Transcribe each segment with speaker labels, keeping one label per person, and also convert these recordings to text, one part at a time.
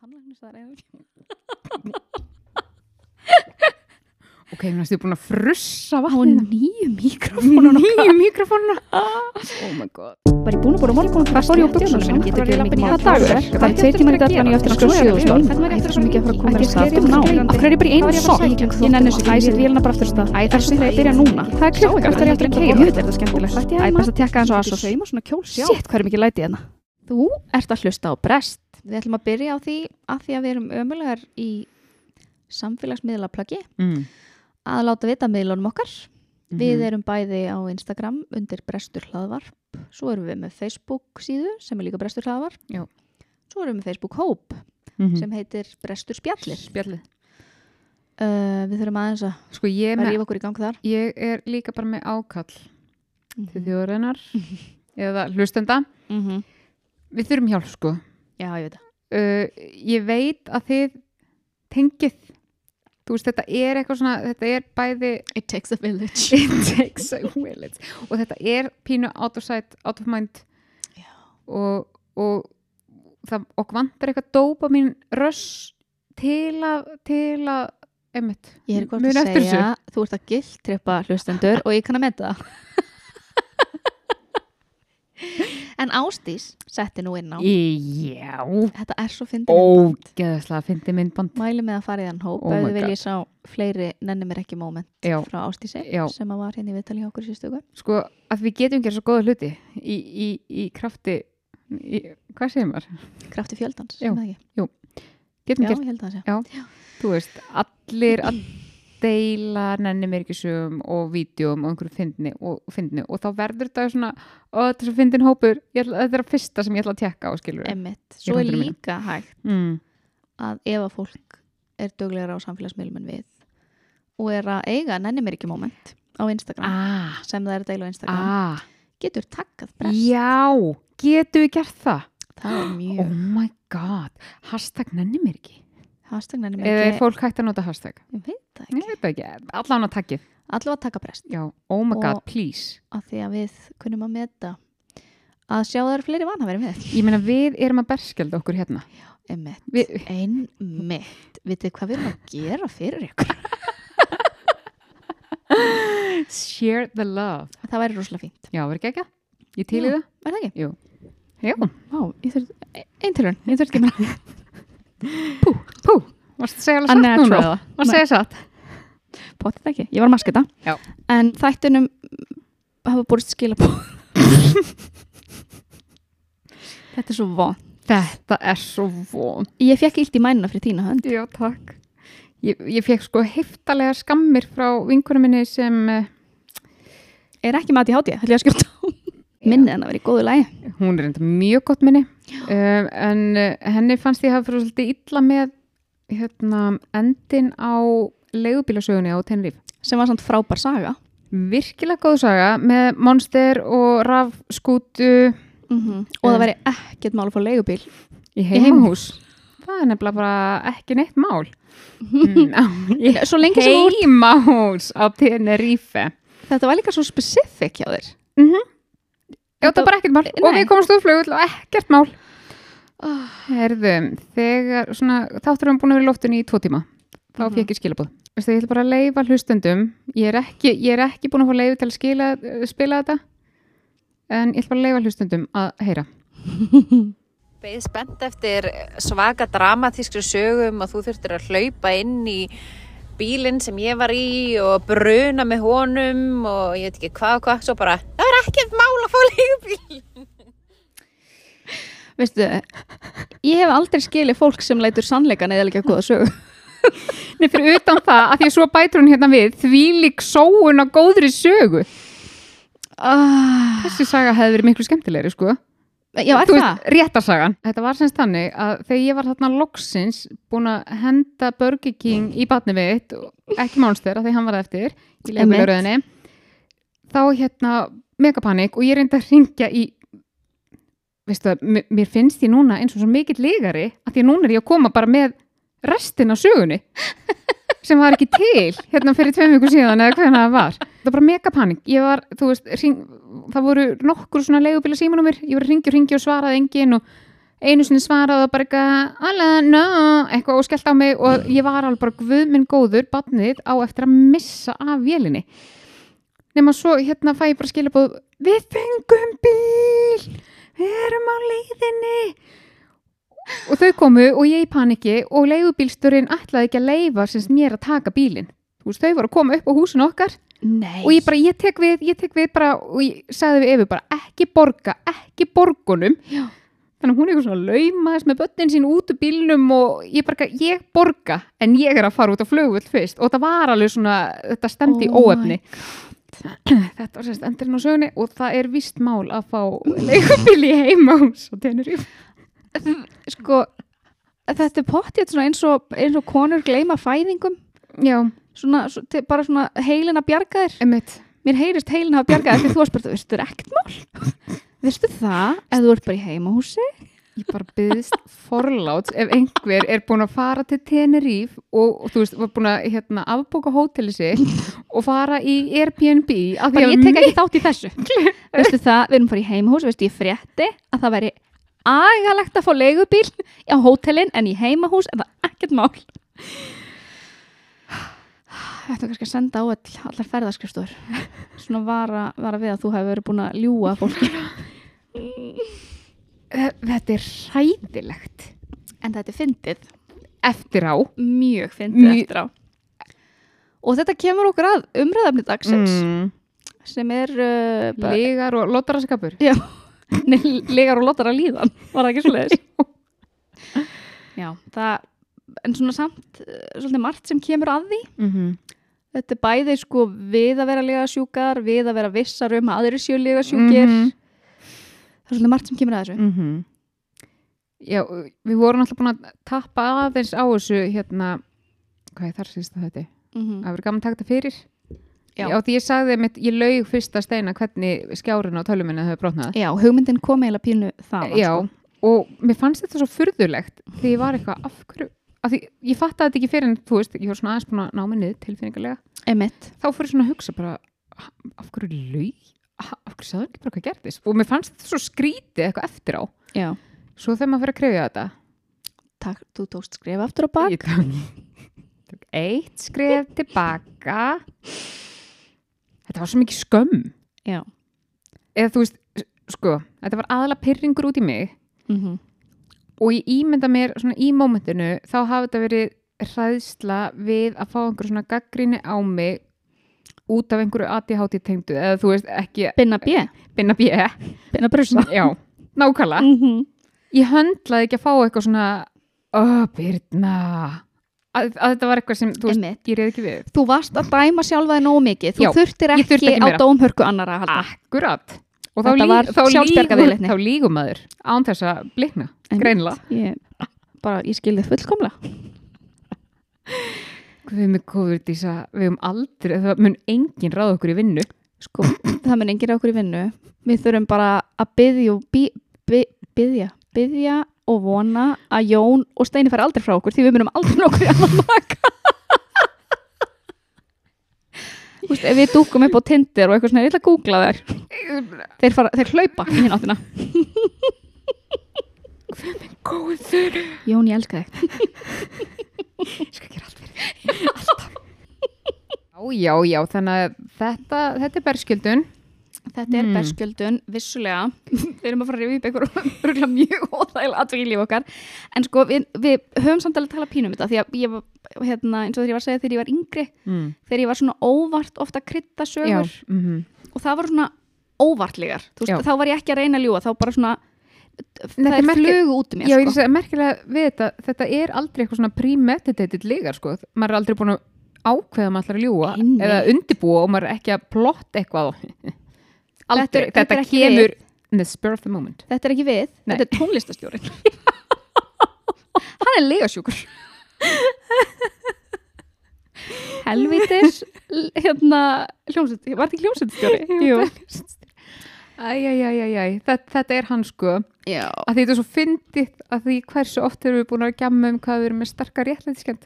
Speaker 1: tannlæknis það er einu
Speaker 2: Ok, mér finnst þið búin að frussa
Speaker 1: á
Speaker 2: vatnið.
Speaker 1: nýju mikrofónun
Speaker 2: Nýju mikrofónuna Oh my god.
Speaker 1: Var ég búin að búin að morgun
Speaker 2: ég á buxunum mínum?
Speaker 1: getur ekki
Speaker 2: labbað í það dagur?
Speaker 1: það er tveir tímar í daglan ég eftir að skoða sjöðustól það er svo mikið að fara að koma að stað hverju er ég bara í einu sokk? ég nenni þessu æsir vélina bara aftur af stað? Æ það er svo þegar ég byrja núna. Það er klukka hvert er ég eftir að keira þetta. Er skemmtilegt æ best að tekka eins og asos þú ert að hlusta á brest við ætlum að byrja á því að því að við erum ömulegar í samfélagsmiðlaplagi
Speaker 2: mm.
Speaker 1: að láta vita miðlunum okkar
Speaker 2: Mhm.
Speaker 1: Við erum bæði á Instagram undir Brestur hlaðvarp. Svo erum við með Facebook síðu sem er líka Brestur hlaðvarp.
Speaker 2: Já.
Speaker 1: Svo erum við með Facebook hóp
Speaker 2: Mhm.
Speaker 1: sem heitir Brestur spjallir.
Speaker 2: Spjallið
Speaker 1: Uh, við þurfum aðeins að
Speaker 2: Sko
Speaker 1: rífa okkur í gang þar.
Speaker 2: ég er líka bara með ákall
Speaker 1: Mhm.
Speaker 2: til þjóðarinnar eða hlustenda
Speaker 1: Mm -hmm.
Speaker 2: Við þurfum hjálp sko
Speaker 1: Já, ég veit það.
Speaker 2: uh, Ég veit að þið tengið Þú veist þetta er eitthvað svona þetta er bæði
Speaker 1: It takes a village.
Speaker 2: It takes a village og þetta er pínu out of sight, out of mind
Speaker 1: Já.
Speaker 2: og, og það okkur vantar eitthvað dópa mín röss til að til að einmitt,
Speaker 1: Ég er hvort að segja, þú ert að giltrippa hlustendur og ég kann að meta það. en Ástís setti nú inn á.
Speaker 2: þessu Já,
Speaker 1: Þetta er svo fyndið myndband.
Speaker 2: ógeðslega fyndi myndband
Speaker 1: Mæli með að fara í þann hóp
Speaker 2: Oh
Speaker 1: þið
Speaker 2: God.
Speaker 1: viljið sá fleiri nenni mér ekki moment
Speaker 2: Já.
Speaker 1: frá Ástísi
Speaker 2: Já.
Speaker 1: sem að var hérna í viðtali hjá okkur í síðustu
Speaker 2: sko að við getum gera svo góða hluti í, í, í krafti í, hvað segir maður?
Speaker 1: krafti fjöldans
Speaker 2: Já.
Speaker 1: ekki?
Speaker 2: Getum
Speaker 1: Já,
Speaker 2: gert,
Speaker 1: ég held að það sé
Speaker 2: Já. þú veist, allir að deila nenni mér ekki sögum og vídjum og einhverju fyndni og, fyndni og þá verður þetta svona og þetta er svo fyndin hópur, ætla, þetta er að fyrsta sem ég ætla að tekka á skilur
Speaker 1: Emmitt, svo er
Speaker 2: hundruð mínum.
Speaker 1: líka hægt
Speaker 2: mm.
Speaker 1: að ef að fólk er duglegra á samfélagsmiðlum en við og er að eiga nenni mér ekki moment á Instagram
Speaker 2: ah,
Speaker 1: sem það er að deila á Instagram
Speaker 2: ah,
Speaker 1: getur takkað brest
Speaker 2: já getum við gert það?
Speaker 1: það er mjög
Speaker 2: oh my god, hashtag nenni mér ekki
Speaker 1: hashtag nenni mér
Speaker 2: eða er
Speaker 1: ekki
Speaker 2: fólk hægt að nota hashtag?
Speaker 1: ég veit það
Speaker 2: ég
Speaker 1: ekki.
Speaker 2: veit ekki, allan að takkið.
Speaker 1: Allavega að taka brest.
Speaker 2: Já, oh my god,
Speaker 1: Og-
Speaker 2: please.
Speaker 1: af því að við kunum að meta að sjá það eru fleiri vanhafari með.
Speaker 2: Ég meina við erum að berskjölda okkur hérna.
Speaker 1: Einmitt,
Speaker 2: Við-
Speaker 1: einmitt. Vitið hvað við erum að gera fyrir ykkur?
Speaker 2: Share the love.
Speaker 1: Það væri rosalega fínt.
Speaker 2: Já, verður ekki ekki? ég til í
Speaker 1: Já.
Speaker 2: það?
Speaker 1: Er það ekki?
Speaker 2: já,
Speaker 1: Vá, ég þurft Einn tilhörn, ég þurft ekki með
Speaker 2: pú, pú varst að segja alveg satt núna? Varst að segja satt?
Speaker 1: Potið ekki, ég var þetta
Speaker 2: Já.
Speaker 1: En þættunum hafa borist skilabóð Þetta er svo von
Speaker 2: þetta er svo von
Speaker 1: Ég fekk illt í mænuna fyrir þína hönd.
Speaker 2: Já, takk. Ég, ég fekk sko heftalega skammir frá vinkunum minni sem eh,
Speaker 1: Er ekki með að ég háti, ætlum ég að skjóta á. Minnið hann að vera í góðu lægi
Speaker 2: hún er enda mjög gott minni uh, en uh, henni fannst ég hafa fyrir svolítið illa með hérna, endin á leigubílasögunni á Tenerife.
Speaker 1: Sem var samt frábær saga.
Speaker 2: Virkilega góð saga með monster og rafskútu
Speaker 1: mm Og það væri ekkert mál að fá leigubíl
Speaker 2: í heimahús. það er nefnilega bara ekki neitt mál. Mm,
Speaker 1: Svo lengi sem ert-
Speaker 2: heimahús á Tenerife.
Speaker 1: Þetta var líka svo specific hjá þér.
Speaker 2: Mm Já, það er bara ekkert mál og
Speaker 1: Nei.
Speaker 2: við komumst úr flugull og ekkert mál
Speaker 1: oh.
Speaker 2: Herðu, þegar svona, þáttur erum búin að vera í loftinu í tvo tíma þá
Speaker 1: Mhm.
Speaker 2: fekk ég skilabóð Veistu, ég ætla bara að leifa hlustendum ég er ekki, ég er ekki búin að fá leifu til að skila, spila þetta en ég ætla bara að leifa hlustendum að heyra
Speaker 3: Beið spennt eftir svaka dramatískri sögum og þú þurftir að hlaupa inn í bílinn sem ég var í og bruna með honum og ég veit ekki hvað og hvað, svo bara, það er ekkert mál að fá leigubíl.
Speaker 1: Veistu, ég hef aldrei skilið fólk sem leitur sannleikan eða ekki að góða sögu.
Speaker 2: Nei, fyrir utan það að því að svo bætur hún hérna við því lík sóun á góðri sögu
Speaker 1: Ah,
Speaker 2: þessi saga hefði verið miklu skemmtilegri sko
Speaker 1: já, er það?
Speaker 2: réttarsagan. Þetta var semst þannig að þegar ég var þarna loksins búin að henda Burger King í batni mitt ekki Monster af því hann var eftir í leifiluröðinni þá hérna megapanik og ég reyndi að ringja í veistu það, mér finnst ég núna eins og svo mikill lígari að því að núna er ég að koma bara með restin af sögunni sem var ekki til hérna fyrir tveim vikur síðan eða hvernig það var. Það var bara megapanik ég var, þú veist, hring, það voru nokkur svona leigubíla símanúmir ég var að ringja og ringja og svaraði engin og einu sinni svaraði það bara eitthvað Alana, eitthvað og skellt á mig og ég var alveg bara guð minn góður badnið á eftir að missa af vélinni. Nema svo hérna fæ ég bara skilja búið við fengum bíl við erum á leiðinni og þau komu og ég í paniki og leigubílsturinn ætlaði ekki að leifa sem mér að taka bílinn. Veist, þau voru að koma upp á húsin okkar.
Speaker 1: Nei.
Speaker 2: og ég bara, ég tek við, ég tek við bara og ég sagði við Efi bara, ekki borga ekki borgunum.
Speaker 1: Já.
Speaker 2: þannig að hún er eitthvað svona laumaðist með börnin sín út úr bílnum og ég bara, ég borga en ég er að fara út á flugvöld fyrst. Og það var alveg svona, þetta stemdi
Speaker 1: Oh my
Speaker 2: óefni. Þetta var sérst endurinn á sögunni og það er vist mál að fá leikubíl í heimahús og tenur í
Speaker 1: sko, þetta er pottið svona eins eins og konur gleyma fæðingum.
Speaker 2: Já,
Speaker 1: svona, svo, te- bara svona heilin að bjarga þér.
Speaker 2: Emitt
Speaker 1: mér heyrist heilin að bjarga þér. Þegar þú varst bara, veistu, það er ekkert mál. Veistu það, ef þú ert bara í heimahúsi.
Speaker 2: Ég bara byggðist forláts ef einhver er búin að fara til Teneríf og, og þú veist, var búin að hérna, afbóka hóteli sitt og fara í Airbnb því
Speaker 1: bara ég tek ekki þátt í þessu. Veistu það, við erum bara í heimahús veistu, ég frétti að það væri agalegt að fá leigubíl á hótelin en í heimahús en það er ekkert mál. Þetta er kannski að senda á all, allar ferðarskrifstofur svona vara, vara við að þú hefur verið búin að ljúga fólki.
Speaker 2: Þetta er hræðilegt
Speaker 1: en þetta er fyndið,
Speaker 2: eftir á.
Speaker 1: Mjög fyndið
Speaker 2: Mjög-
Speaker 1: eftir á. Og þetta kemur okkur að umræðafni dagsins
Speaker 2: mm,
Speaker 1: sem er uh,
Speaker 2: legar og lottaraskapur
Speaker 1: Já, legar og lottar að líðan var það ekki svo leiðis Já, það en svona samt uh, svolítið margt sem kemur að því.
Speaker 2: Mm -hmm.
Speaker 1: þetta er bæði sko við að vera lega sjúkar við að vera vissar um að aðri séu lega sjúkir
Speaker 2: Mhm.
Speaker 1: það er svolítið margt sem kemur að þessu.
Speaker 2: -hmm. já, við vorum alltaf búin að tappa aðeins á þessu hérna hvað er þar síðast að þetta
Speaker 1: mm
Speaker 2: það verður gaman að taka þetta fyrir
Speaker 1: Já.
Speaker 2: Já, því ég sagði mitt, ég laug fyrsta steina hvernig skjárin á töluminu hefur brotnað.
Speaker 1: Já, hugmyndin kom eiginlega pínu það
Speaker 2: Já, og mér fannst þetta svo furðulegt því ég var eitthvað af hverju af því ég fattaði þetta ekki fyrir en þú veist, ég var svona aðeins búin að ná mig niður tilfinningarlega
Speaker 1: Emitt
Speaker 2: þá fór ég svona að hugsa bara "Ha, af hverju laug, Ha, af hverju sagði ekki bara hvað gerðist? Og mér fannst þetta svo skrítið eitthvað eftir á.
Speaker 1: Já,
Speaker 2: svo þegar maður fyrir að krefja þetta.
Speaker 1: Takk,
Speaker 2: þetta var svo mikið skömm.
Speaker 1: Já.
Speaker 2: Eða þú veist, sko, þetta var aðalega pyrringur út í mig.
Speaker 1: Mm
Speaker 2: og ég ímynda mér svona í mómentinu þá hafi þetta verið hræðsla við að fá einhver svona gaggrinni á mig út af einhverju ADHD tengdu eða þú veist ekki
Speaker 1: Binna B,
Speaker 2: binna bjö
Speaker 1: binna brusa
Speaker 2: já, nákvæmlega.
Speaker 1: Mm -hmm.
Speaker 2: ég höndlaði ekki að fá eitthvað svona oh, Birna að, að þetta var eitthvað sem, þú veist, ég reyði ekki við.
Speaker 1: Þú varst að dæma sjálfa þig nógu mikið. Þú
Speaker 2: Já,
Speaker 1: þurftir ekki,
Speaker 2: ekki
Speaker 1: á dómhörku annara að halda.
Speaker 2: Akkurat. Og þá,
Speaker 1: Þetta
Speaker 2: lí,
Speaker 1: var
Speaker 2: þá,
Speaker 1: sjálfsbjargarviðleitni.
Speaker 2: þá lígum maður án þess að blikna, greinlega
Speaker 1: ég, bara, ég skilði fullkomlega.
Speaker 2: Við með COVID dísa, við um aldrei það mun engin ráða okkur í vinnu.
Speaker 1: Sko, það mun enginn okkur í vinnu. Við þurfum bara að byðja og bí, by, byðja, byðja og vona að Jón og Steini fara aldrei frá okkur því við munum aldrei nokkur í annan maka Þú veist, ef við dúkum upp á Tinder og eitthvað svona, ég ætla að googla þær. Þeir, fara, þeir hlaupa í hinn áttina.
Speaker 2: Góður
Speaker 1: Jón, ég elska þig.
Speaker 2: Ég skal gera allt fyrir alltaf. Já, já, já, þannig að þetta, þetta er berskjöldun
Speaker 1: Þetta er
Speaker 2: Hmm.
Speaker 1: berskjöldun, vissulega við erum að fara að rifja upp einhver örugglega mjög óþægilega atvik í líf okkar en sko, við, við höfum samt alveg að tala pínum þetta því að ég var, hérna, eins og þegar ég var að segja þegar ég var yngri,
Speaker 2: mm.
Speaker 1: þegar ég var svona óvart ofta
Speaker 2: já,
Speaker 1: sögur
Speaker 2: mm -hmm.
Speaker 1: og það var svona óvartlegar veist, þá var ég ekki að reyna að ljúga þá bara svona,
Speaker 2: Þetta
Speaker 1: það
Speaker 2: er
Speaker 1: er
Speaker 2: merki-
Speaker 1: flugu út um
Speaker 2: ég
Speaker 1: sko.
Speaker 2: að merkilega við þetta þetta er aldrei eitthvað svona premeditated lígar sko, maður er aldrei búin að ákveða maður ætlar að
Speaker 1: Nei, nei.
Speaker 2: eða undibúa og maður er ekki að plott eitthvað aldrei,
Speaker 1: Þetta
Speaker 2: þetta,
Speaker 1: þetta
Speaker 2: kemur in the spur of the moment.
Speaker 1: Þetta er ekki við,
Speaker 2: Nei.
Speaker 1: þetta er tónlistastjórin hann er legasjúkur. Helvitis hérna hljómsveit, var þetta ekki hljómsveitstjóri? Jú.
Speaker 2: Æjæjæjæjæj, þetta, þetta er hann sko.
Speaker 1: Já.
Speaker 2: að því þetta er svo fyndið að því hversu oft erum við búin að gjamma um hvað við erum með starka réttlætiskend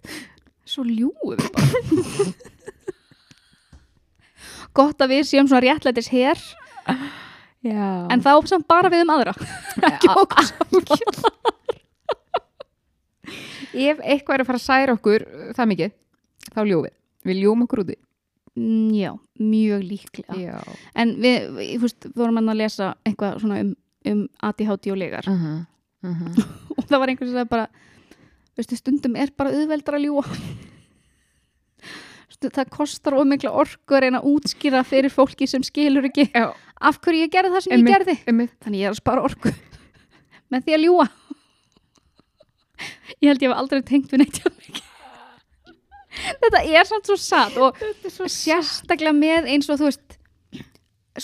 Speaker 1: svo ljúið við bara. Gott að við séum svona réttlætis hér
Speaker 2: Já.
Speaker 1: en þá samt bara við um aðra
Speaker 2: ef eitthvað er að fara að særa okkur uh, það mikið, þá ljófið við ljóum okkur úti
Speaker 1: Mm, já, mjög líklega
Speaker 2: Já.
Speaker 1: en við, við, fúst, við vorum að lesa eitthvað svona um, um ADHD og legar
Speaker 2: Uh -huh. Uh -huh.
Speaker 1: og það var einhvers að bara veistu, stundum er bara auðveldar að ljúa það kostar ómikla orku að reyna að útskýra fyrir fólki sem skilur ekki
Speaker 2: Já.
Speaker 1: af hverju ég gerði það sem
Speaker 2: Einmitt.
Speaker 1: ég gerði
Speaker 2: Einmitt.
Speaker 1: þannig ég er að spara orku með því að ljúa ég held ég hef aldrei tengt við neitt þetta er samt svo satt og sérstaklega með eins og þú veist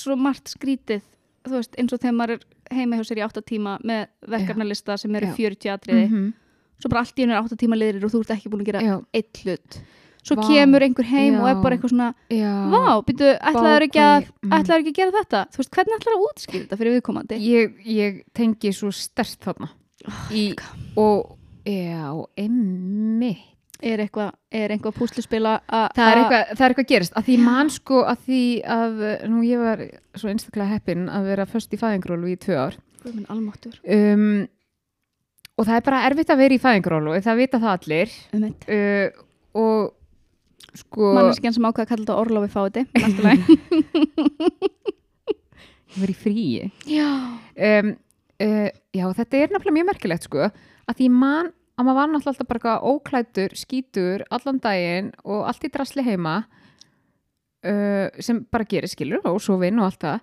Speaker 1: svo margt skrítið veist eins og þegar maður er heima hjá sér í 8 tíma með verkefnalista sem eru
Speaker 2: Já.
Speaker 1: 40 atriði
Speaker 2: Mhm.
Speaker 1: svo bara allt í einu er 8 tíma liðir og þú ert ekki búin að gera eitt hlut svo
Speaker 2: Vá.
Speaker 1: kemur einhver heim og er
Speaker 2: Já.
Speaker 1: bara eitthvað svona
Speaker 2: Já.
Speaker 1: vá, býtu, ætlaður ekki,
Speaker 2: mm.
Speaker 1: ekki að gera þetta? Þú veist, hvernig ætlaður að útskýra þetta fyrir viðkomandi?
Speaker 2: Ég, ég tengi svo stert þarna. Í, og já, emmi
Speaker 1: er eitthvað, er eitthvað púsluspila að
Speaker 2: það er
Speaker 1: að-
Speaker 2: eitthvað, það er eitthvað gerist að því mann sko að því að nú ég var svo einstaklega heppin að vera först í fæðingrólu í tvö ár. Um, og það er bara erfitt að vera í fæðingrólu það vita það allir.
Speaker 1: Um
Speaker 2: uh, og sko
Speaker 1: manneskjan sem ákveða að kalla þetta orlofi fáti
Speaker 2: var í fríi.
Speaker 1: Já,
Speaker 2: um, uh, já þetta er nefnilega mjög merkilegt sko að því mann að maður var náttúrulega alltaf bara óklætur, skítur allan daginn og allt í drasli heima uh, sem bara gerir skilur og svo vinn og allt það.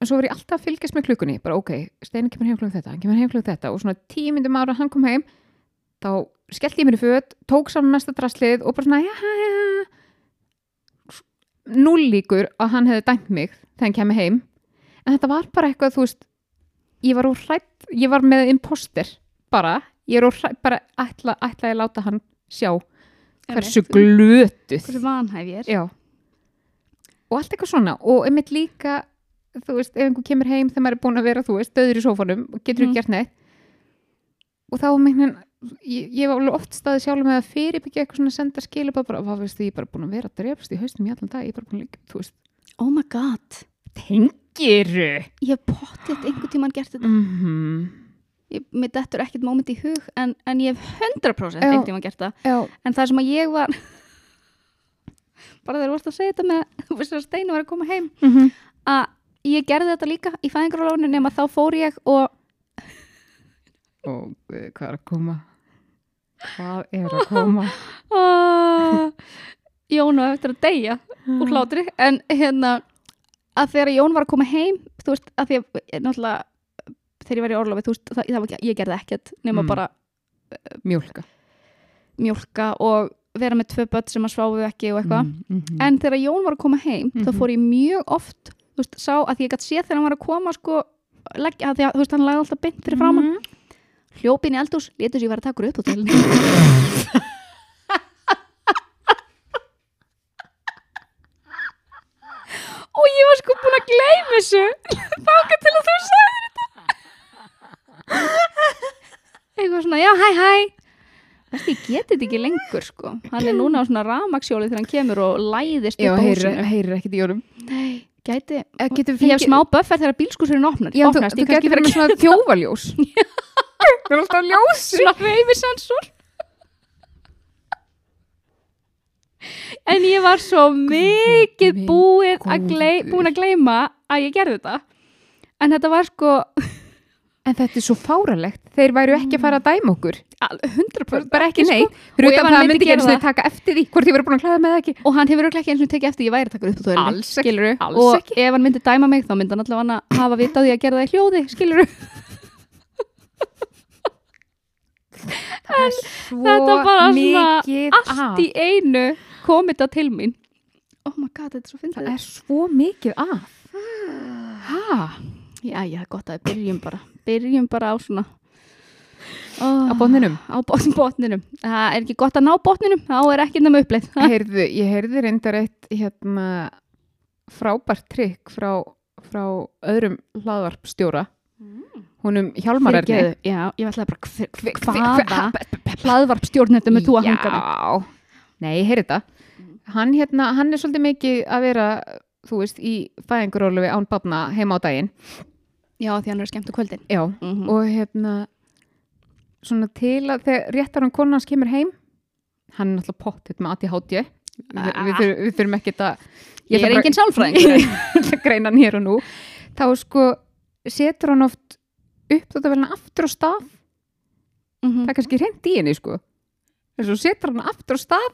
Speaker 2: En svo var ég alltaf að fylgjast með klukkunni bara ok, Steini kemur heim klukk þetta, hann kemur heim klukk þetta og svona tíu myndum ára hann kom heim þá skellti ég mér í föt tók saman mesta draslið og bara svona já, já, já. Null líkur að hann hefði dæmt mig þegar hann kemur heim. En þetta var bara eitthvað, þú veist ég var úr hrætt, ég var með imposter bara, ég er úr hrætt bara ætla, ætla ég að láta hann sjá hversu glötuð.
Speaker 1: Hversu vanhæf ég er.
Speaker 2: Já. Og allt eitthvað svona. Og einmitt líka þú veist, ef einhver kemur heim þegar maður er búin að vera, þú veist, döður í sófanum og getur
Speaker 1: Mhm.
Speaker 2: ekki gert neitt. Og þá megnin ég, ég var oft staðið sjálf með að fyrirbyggja eitthvað svona senda skilu bara, bara, hvað veist þið, ég er bara búin að vera að drefast í haustum í allan dag, ég er bara búin að líka, þú veist.
Speaker 1: Oh my god,
Speaker 2: tengiru
Speaker 1: ég hef pottið einhvern tímann gert þetta.
Speaker 2: Mm -hmm.
Speaker 1: ég, mér dettur ekkert moment í hug en, en ég hef 100%
Speaker 2: Já.
Speaker 1: einhvern tímann gert það.
Speaker 2: Já,
Speaker 1: en það sem að ég var bara þegar þú varst að segja þetta með þú veist að Steinu var að koma heim
Speaker 2: mm -hmm.
Speaker 1: að ég gerði þetta líka í fæðingarólónu nema þá fór ég og
Speaker 2: og hvað er að koma hvað er að koma
Speaker 1: uh, Jón var eftir að deyja úr hlátri en hérna að þegar Jón var að koma heim þú veist að því að eh, náttúrulega þegar ég var í orlofi þú veist það, það var ekki, ég gerði ekkert nema
Speaker 2: Mm.
Speaker 1: bara
Speaker 2: mjólka
Speaker 1: mjólka og vera með tvö börn sem að sváfu ekki og eitthvað
Speaker 2: mm -hmm.
Speaker 1: en þegar Jón var að koma heim þá
Speaker 2: Mhm.
Speaker 1: fór ég mjög oft þú veist, sá að ég gætt séð þegar hann var að koma sko, leggja, að því að þú veist, hann lagði alltaf beint fyrir framann
Speaker 2: Mhm.
Speaker 1: Hljópin í eldús, létur sér að taka úr upp og til og ég var sko búin að gleyma þessu. Þáka til að þú sagði þetta. Eitthvað svona, já, hæ, hæ. Þessi, ég geti þetta ekki lengur sko. Hann er núna á svona ramaksjóli þegar hann kemur og læðist
Speaker 2: já,
Speaker 1: upp á húsinu.
Speaker 2: heyrir ekkert í orðum
Speaker 1: Nei, gæti
Speaker 2: Eh,
Speaker 1: Ég hef smá buffer þegar bílskúsurinn opnar.
Speaker 2: Já, þú, þú getur verið með svona þjófaljós það er alltaf ljós
Speaker 1: svona reyfisensor En ég var svo mikið búin að, búin að ég gerði þetta. En þetta var sko
Speaker 2: en þetta er svo fáralegt þeir væru ekki að fara að dæma okkur.
Speaker 1: Al- 100%
Speaker 2: bara ekki
Speaker 1: sko.
Speaker 2: fyrir utan það
Speaker 1: myndi
Speaker 2: ekki eins og
Speaker 1: það-
Speaker 2: taka eftir því hvort ég verið búin að klæða með það ekki.
Speaker 1: Og hann hefur ekki eins og tekið eftir ég væri að taka upp á þörunni
Speaker 2: Alls ekki,
Speaker 1: Og ef hann myndi dæma mig þá myndi hann allavega hafa vita á því að gera það í hljóði skilur
Speaker 2: svo
Speaker 1: þetta bara svona Allt í einu kom þetta til mín. Oh my god, þetta er svo
Speaker 2: það
Speaker 1: fyndið
Speaker 2: er svo mikið af ha,
Speaker 1: Já, já, gott að byrjum bara. Byrjum bara á svona oh,
Speaker 2: á botninum.
Speaker 1: Á bot- botninum. Það er ekki gott að ná botninum. Þá er ekki nema uppleið.
Speaker 2: Heyrðu, ég heyrði reyndar eitt hérna frábært trikk frá, frá öðrum hlaðvarpstjóra húnum Hjálmar Erni.
Speaker 1: Já, ég ætlaði bara Hvaða
Speaker 2: hve-
Speaker 1: hlaðvarpstjórn þetta með þú að hanga með
Speaker 2: Já, nei, heyrðu þetta hann, hérna, hann er svolítið mikið að vera þú veist, í fæðingurólufi án barna heima á daginn
Speaker 1: Já, því hann er skemmt á kvöldin.
Speaker 2: Já,
Speaker 1: Mm
Speaker 2: og hérna svona til að þegar réttar hann konans kemur heim hann er náttúrulega pottitt með ADHD við,
Speaker 1: Ah.
Speaker 2: við, þurfum, ekki að
Speaker 1: Ég er engin sálfræðingur.
Speaker 2: Ég ætla að greina hér og nú þá sko setur hann oft upp þetta vel aftur á stað
Speaker 1: Mhm.
Speaker 2: það er kannski reynd í henni sko þess að setur hann aftur á stað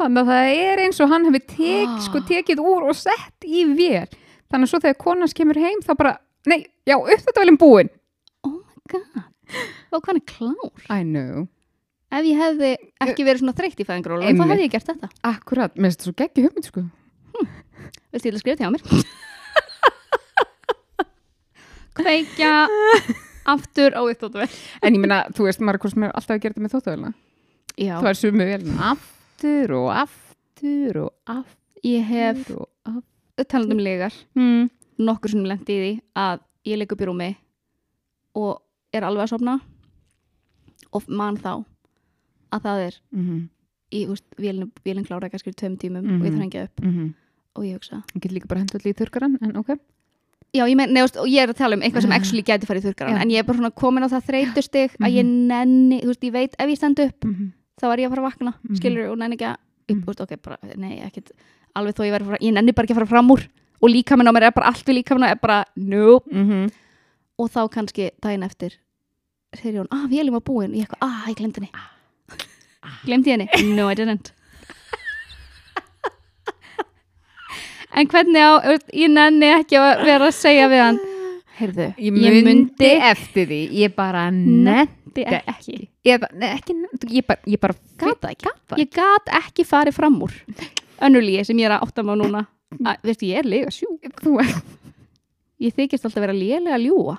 Speaker 2: þannig að það er eins og hann hefur tek,
Speaker 1: Ah.
Speaker 2: sko, tekið úr og sett í vél þannig að svo þegar konans kemur heim þá bara, nei, já, upp þetta velum búin
Speaker 1: Oh my god. Og hann er klár.
Speaker 2: I know
Speaker 1: Ef ég hefði ekki verið svona þreytt í fæðingrólu, þá hefði ég gert þetta.
Speaker 2: Akkurat, mér finnst þetta svo geggi hugmynd sko
Speaker 1: Viltu ég að skrifa til á mér? Kveikja aftur á uppdóttuvel.
Speaker 2: En ég meina, þú veist, hvort sem er alltaf að gera þetta með þóttavélina
Speaker 1: Já,
Speaker 2: Það er sumu vélina aftur og aftur og aftur
Speaker 1: ég hef
Speaker 2: og aftur
Speaker 1: talað um legar
Speaker 2: mm.
Speaker 1: nokkur sem lendi í því að ég ligg upp í rúmi og er alveg að sofna og man þá að það er
Speaker 2: mm -hmm.
Speaker 1: í, þú veist, vélinn, klára kannski tveim tímum
Speaker 2: Mhm.
Speaker 1: og ég þarf ekki upp
Speaker 2: Mm -hmm.
Speaker 1: og ég hugsa
Speaker 2: Ég get líka bara hendur allir í þurkaran, en ok
Speaker 1: Já, ég, mein, neðust, og ég er að tala um eitthvað sem
Speaker 2: Ah.
Speaker 1: actually gæti farið þurkaran en ég er bara svona komin á það þreytustig að ég nenni, þú veist, ég veit ef ég stend upp
Speaker 2: mm -hmm.
Speaker 1: þá er ég að fara að vakna,
Speaker 2: Mhm.
Speaker 1: skilur og nenni ekki að, upp, þú veist, ok, bara, nei, ekkit alveg þó ég fara, ég nenni bara ekki að fara fram úr og líka minn á mér er bara allt við líka minn er bara, nope
Speaker 2: Mm -hmm.
Speaker 1: og þá kannski daginn eftir segir hún, ah, vélum var búin og ég eitthvað, ah, ég glemdi henni glemdi ég henni? No, I didn't en hvernig á ég nenni ekki að vera að segja við hann. Heyrðu,
Speaker 2: Ég myndi eftir því, ég bara
Speaker 1: myndi ekki.
Speaker 2: Ég, bara- ekki, ég bara, ég bara
Speaker 1: Gat það ekki.
Speaker 2: gat það
Speaker 1: ég gat ekki farið fram úr önnulíi sem ég er að átta mig á núna. Að, veistu, ég er lega sjú
Speaker 2: er
Speaker 1: ég þykist alltaf vera lélega að ljúa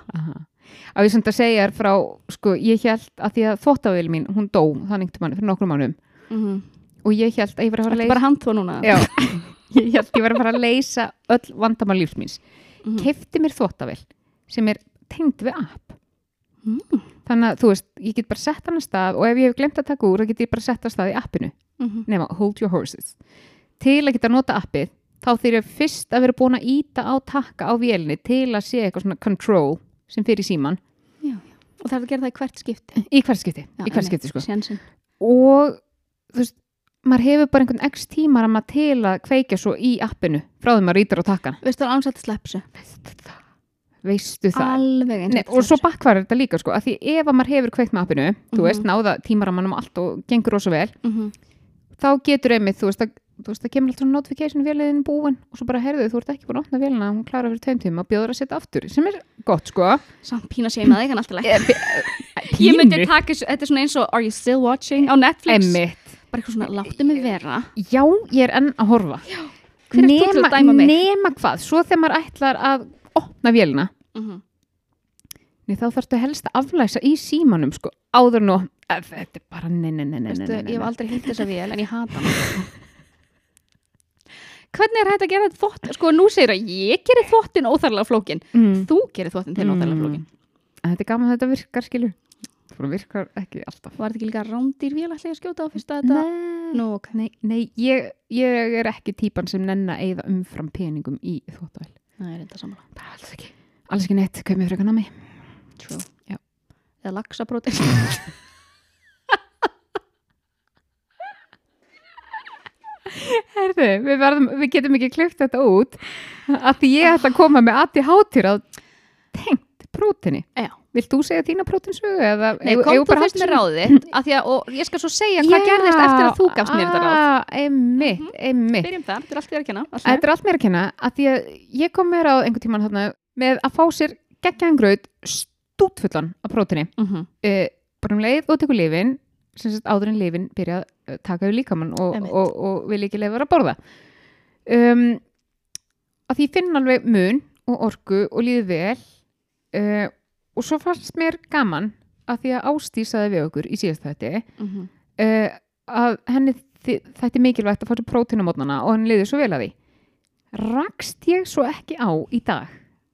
Speaker 2: Á ég samt að segja þér frá, sko, ég held að því að þóttavél mín, hún dó þannig til manni fyrir nokkrum mánum
Speaker 1: mm -hmm.
Speaker 2: og ég held að ég var að fara að
Speaker 1: Þetta
Speaker 2: leysa
Speaker 1: bara handtó núna?
Speaker 2: Já, ég held að ég var að fara að leysa öll vandamál lífsmíns
Speaker 1: Mhm.
Speaker 2: kefti mér þóttavél sem er tengd við app
Speaker 1: Mm.
Speaker 2: þannig að þú veist, ég get bara sett hann að stað og ef ég hef glemt að taka úr, þá get ég bara sett að stað í appinu
Speaker 1: Mhm.
Speaker 2: nema hold your horses til að geta nota appið þá þýr ég fyrst að vera búin að íta á takka á vélinni til að sé eitthvað svona control sem fyrir síman
Speaker 1: Já, já. og það er að gera það í hvert skipti
Speaker 2: í hvert skipti,
Speaker 1: Já,
Speaker 2: í hvert skipti sko. Og þú veist maður hefur bara einhvern x tímar að maður til að kveikja svo í appinu frá því maður ítar á takkan
Speaker 1: veistu það ansætt að slepsu
Speaker 2: veistu það Nei, og svo bakkvæður þetta líka sko, að því ef að maður hefur kveikt með appinu, þú
Speaker 1: Mhm.
Speaker 2: veist, náða tímaramannum og allt og gengur rosa vel,
Speaker 1: mm -hmm.
Speaker 2: þá getur einmitt, þú veist, að, þú veist, það kemur alltaf notification véliðin búin og svo bara herðu, þú ert ekki búin að opna vélina, hún klára fyrir tveim tíma og bjóður að setja aftur, sem er gott, sko.
Speaker 1: samt pína sér með þig en alltaf
Speaker 2: Pínu.
Speaker 1: ég myndi taka, þetta er svona eins og Are you still watching á Netflix
Speaker 2: Einmitt.
Speaker 1: Bara eitthvað svona, láttu mig vera
Speaker 2: Já, ég er enn að horfa.
Speaker 1: Hver ert þú til að dæma mig?
Speaker 2: nema hvað, svo þegar maður ætlar að opna vélina,
Speaker 1: mm -hmm.
Speaker 2: nei, þá þarftu helst að aflæsa í símanum, sko, áður nú, þetta er bara, nei, nei, nei, nei,
Speaker 1: Veistu,
Speaker 2: nei, nei,
Speaker 1: ég hef aldrei hitt þessa vél en ég hata hana hvernig er hægt að gera þvott sko nú segir að ég gerir þvottin óþarlega flókin
Speaker 2: Mm.
Speaker 1: þú gerir þvottin til óþarlega flókin
Speaker 2: En þetta er gaman að þetta virkar, skilur. Það virkar ekki alltaf.
Speaker 1: var þetta ekki líka rándýr vél ætla ég að skjóta á fyrsta þetta
Speaker 2: Nei,
Speaker 1: nú ok,
Speaker 2: nei, nei ég, ég er ekki típan sem nenn að eigða umfram peningum í þvóttavæl.
Speaker 1: það er þetta sammála
Speaker 2: Bara alls ekki. Alls ekki neitt, hvað mér frekar nami.
Speaker 1: True.
Speaker 2: Já.
Speaker 1: eða laxaprótein
Speaker 2: Herðu, við, verðum, við getum ekki klift þetta út að því ég ætla að koma með aði hátir að tengt prótini.
Speaker 1: Já.
Speaker 2: Vilt þú segja þína prótinsögu? Eða,
Speaker 1: Nei, kom þú fyrst með ráðið að, og ég skal svo segja hvað gerðist eftir að þú gafst mér þetta ráð
Speaker 2: Ah, Einmitt, einmitt.
Speaker 1: byrjum það, þetta er allt þér að kenna
Speaker 2: Þetta er allt mér að kenna að því að ég kom með ráð einhvern tímann þarna með að fá sér geggjaðan graut stútfullan af prótini
Speaker 1: mm -hmm.
Speaker 2: uh, bara um leið og tekur lifin sem sagt áður en lifin byrja að taka við líkamann og,
Speaker 1: Einmitt.
Speaker 2: og, og, vil ekki leifa að borða um, að því finn alveg mun og orku og líði vel uh, og svo fannst mér gaman að því að ástísaði við okkur í síðast þetta uh, að henni þætti mikilvægt að fá á mótnana og hann liði svo vel að því. Rakst ég svo ekki á í dag?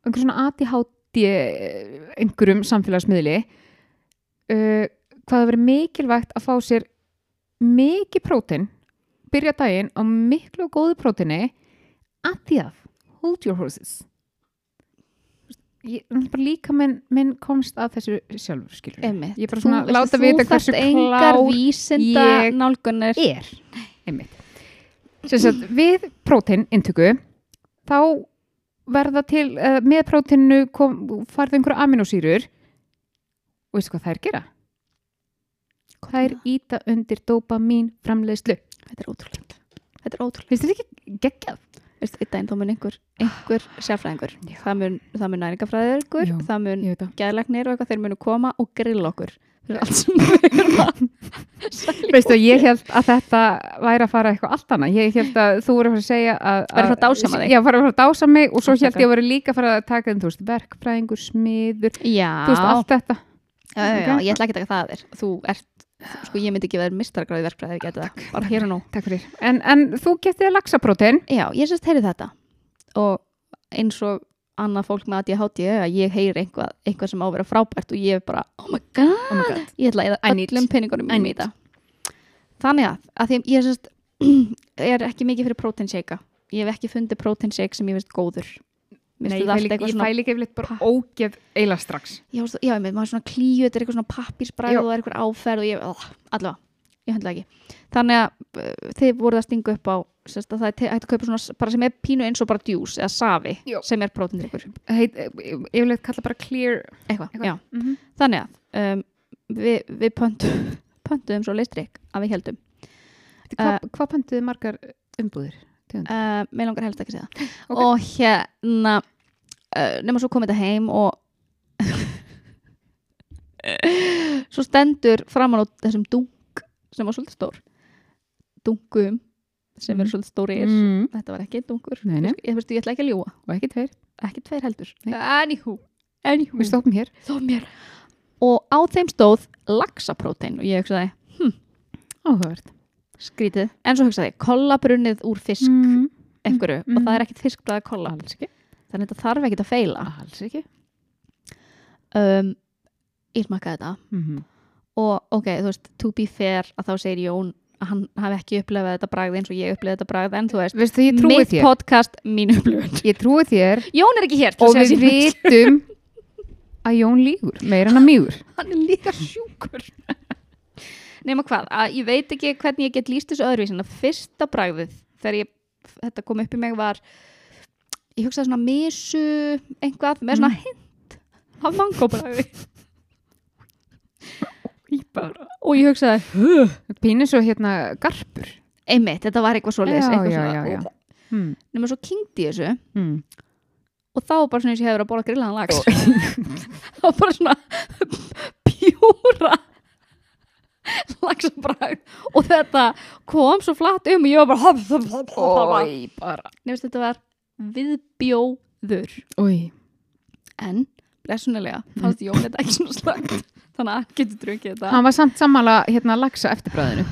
Speaker 2: Einhver svona ADHD eh, einhverjum samfélagsmiðli uh, hvað það verið mikilvægt að fá sér mikið prótín byrja daginn á miklu og góðu prótíni að því að hold your horses líka minn, minn komst að þessu sjálfur skilur
Speaker 1: Einmitt.
Speaker 2: ég bara svona
Speaker 1: Þú-
Speaker 2: láta
Speaker 1: þú
Speaker 2: vita hversu klár ég er. Við prótein inntöku þá verða til uh, með próteinu kom, farið einhverja aminosýrur og veistu hvað þær gera? þær íta undir dopamin framleiðslu
Speaker 1: þetta er ótrúlega þetta er ótrúlega
Speaker 2: þetta ekki geggjað?
Speaker 1: Einn daginn þá mun einhver, einhver sérfræðingur. Það mun, það mun næringafræðingur það mun geðlegnir og eitthvað þeir munu koma og grilla okkur. Að
Speaker 2: Veistu, ég held að þetta væri að fara eitthvað allt annað. Ég held að þú voru að fara að segja að...
Speaker 1: Að fara að þig.
Speaker 2: Já, fara að að dása mig og svo held ég að vera líka að fara að taka þú veist, verkfræðingur, smiður,
Speaker 1: já,
Speaker 2: þú veist, allt þetta.
Speaker 1: já, já, já, ég ætla ekki að taka það að þér. Þú ert, sko ég myndi ekki verið mistargráði verkfræði ég geti það, bara hér og nú.
Speaker 2: Takk fyrir. En, en þú getið laxaprótein.
Speaker 1: já, ég sérst heyri þetta. Og eins og annað fólk með að ég háti að ég heyri einhvað, einhvað sem á að vera frábært og ég er bara, oh my god,
Speaker 2: Oh my god.
Speaker 1: ég ætla að öllum peningunum í þetta. Þannig að, að því að ég sérst er ekki mikið fyrir protein shake ég hef ekki fundið protein shake sem ég veist góður
Speaker 2: Nei, ég
Speaker 1: þetta
Speaker 2: fæ
Speaker 1: allt
Speaker 2: líka,
Speaker 1: eitthvað
Speaker 2: ég
Speaker 1: svona
Speaker 2: fæ líka yfirleitt bara ógeð eila strax.
Speaker 1: já, já, með, maður er svona klíu, þetta er eitthvað svona pappísbræð
Speaker 2: Já.
Speaker 1: og það er eitthvað áferð og ég, oh, allavega, ég höndla ekki þannig að uh, þið voruð að stinga upp á sérst, að það er hægt að kaupa svona bara sem er pínu eins og bara djús eða safi
Speaker 2: Já.
Speaker 1: sem er prótindrykkur
Speaker 2: Heit, yfirleitt kalla bara clear.
Speaker 1: eitthvað,
Speaker 2: Eitthvað.
Speaker 1: já,
Speaker 2: Mm -hmm.
Speaker 1: þannig að um, við, við pöntum pöntuðum svo listrik að við heldum
Speaker 2: Hvað, hvað pöntuðu margar umbúðir?
Speaker 1: Uh, mér langar helst ekki að segja það
Speaker 2: Ok.
Speaker 1: og hérna uh, nema svo komið þetta heim og svo stendur framan á þessum dunk sem var svolítið stór dunkum sem
Speaker 2: Mm.
Speaker 1: eru svolítið stórir
Speaker 2: Mm.
Speaker 1: þetta var ekki dunkur
Speaker 2: Nei, nei.
Speaker 1: ég, veistu, ég ætla ekki að ljúa,
Speaker 2: Og ekki tveir.
Speaker 1: ekki tveir heldur anywho, anywho.
Speaker 2: Við stoppum hér.
Speaker 1: Og á þeim stóð laxaprótein og ég hugsaði
Speaker 2: Áhugavert.
Speaker 1: Skrítið, en svo hugsaði kollabrunnið úr fisk
Speaker 2: Mm.
Speaker 1: einhverju
Speaker 2: Mm.
Speaker 1: og það er ekkit fiskbræði kolla þannig að þetta þarf ekkit að feila
Speaker 2: Alls ekki.
Speaker 1: um, ég smakkaði þetta
Speaker 2: Mm -hmm.
Speaker 1: og ok, þú veist, to be fair að þá segir Jón að hann hafi ekki upplefað þetta bragð eins og ég upplefað þetta bragð en þú veist,
Speaker 2: trúi
Speaker 1: mitt
Speaker 2: þér.
Speaker 1: podcast, mín upplifun
Speaker 2: Ég trúi þér
Speaker 1: Jón er ekki hér
Speaker 2: og við vitum að Jón lígur, meira en að mýgur.
Speaker 1: hann er líka sjúkur nema hvað, að ég veit ekki hvernig ég get líst þessu öðruvísin að fyrsta bragðið þegar ég, þetta kom upp í mig var ég hugsaði svona misu einhvað með svona hint af mangóbragði og ég hugsaði
Speaker 2: Pínu svo hérna garpur.
Speaker 1: einmitt, þetta var eitthvað svoleiðis
Speaker 2: Já,
Speaker 1: eitthvað
Speaker 2: já,
Speaker 1: svona,
Speaker 2: já, já.
Speaker 1: og-
Speaker 2: Mm.
Speaker 1: nema svo kynkti ég þessu
Speaker 2: Mm.
Speaker 1: og þá bara svona eins og ég hefur að borða grillaðan lags þá bara svona pjúra lagsabræð og þetta kom svo flatt um og ég var bara nefnst þetta var viðbjóður.
Speaker 2: Ói.
Speaker 1: en blessunulega fannst Jón þetta ekki svona slagt þannig að hann getur drukkið þetta.
Speaker 2: Hann var samt sammála hérna lagsa eftirbræðinu.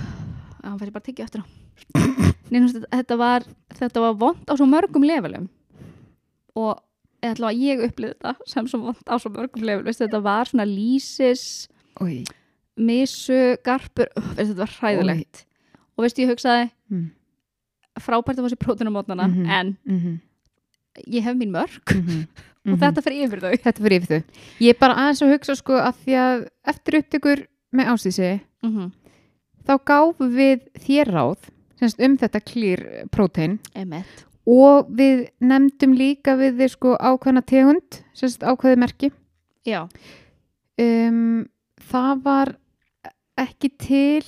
Speaker 1: hann færi bara að tyggja eftir á. Nefnst þetta, þetta var þetta var vond á svo mörgum levelum. Og ég upplýði þetta sem svo vond á svo mörgum levelum. Þetta var svona lísis.
Speaker 2: Ói.
Speaker 1: Misu, garpur uh, veistu, þetta var hræðilegt og veistu ég hugsaði
Speaker 2: Mm.
Speaker 1: frábært að fá sér prótunumótnana
Speaker 2: Mhm.
Speaker 1: en
Speaker 2: Mm -hmm.
Speaker 1: ég hef mín mörg
Speaker 2: Mm -hmm.
Speaker 1: og þetta fyrir yfir þau
Speaker 2: Þetta fyrir yfir þau. Ég bara aðeins að hugsa sko að því að eftir upptökur með ástísi
Speaker 1: -hmm.
Speaker 2: þá gáfum við þér ráð semst, um þetta klýr prótein
Speaker 1: emitt
Speaker 2: og við nefndum líka við þið sko ákveðna tegund semst ákveði merki
Speaker 1: já,
Speaker 2: um, það var ekki til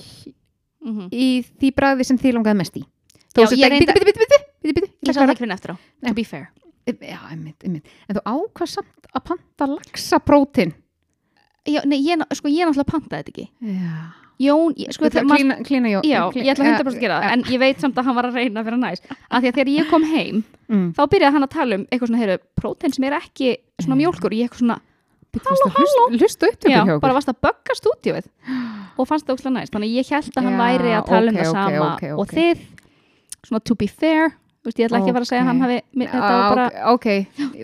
Speaker 1: mm -hmm.
Speaker 2: í því bræði sem þið langaði mest í.
Speaker 1: Já,
Speaker 2: sem
Speaker 1: reynda-
Speaker 2: Bíddu, bíddu, bíddu, bíddu, bíddu,
Speaker 1: ég sá það ekki fyrir eftir á to be fair.
Speaker 2: Já, einmitt, einmitt. En þú ákvað samt að panta laxa prótein
Speaker 1: já, nei, ég, sko, ég náttúrulega pantaði þetta ekki.
Speaker 2: Já.
Speaker 1: Jón, ég, sko, maður-
Speaker 2: klína, klína, jó,
Speaker 1: já, ég ætla 100% að gera það en ég veit samt að hann var að reyna að vera næs. Af því að þegar ég kom heim
Speaker 2: mm.
Speaker 1: þá byrjaði hann að tala um eitthvað svona, heyru, prótein sem er ekki svona mjólkur og ég eitthvað svona,
Speaker 2: Halló, halló.
Speaker 1: já, bara varst að bögga stúdíuð og fannst það óslega næst, þannig ég held að hann væri að tala um
Speaker 2: ok,
Speaker 1: það
Speaker 2: ok,
Speaker 1: sama
Speaker 2: ok, ok.
Speaker 1: og þið, svona to be fair. Veist, ég ætla ekki að fara að segja að hann hafi bara,
Speaker 2: ok,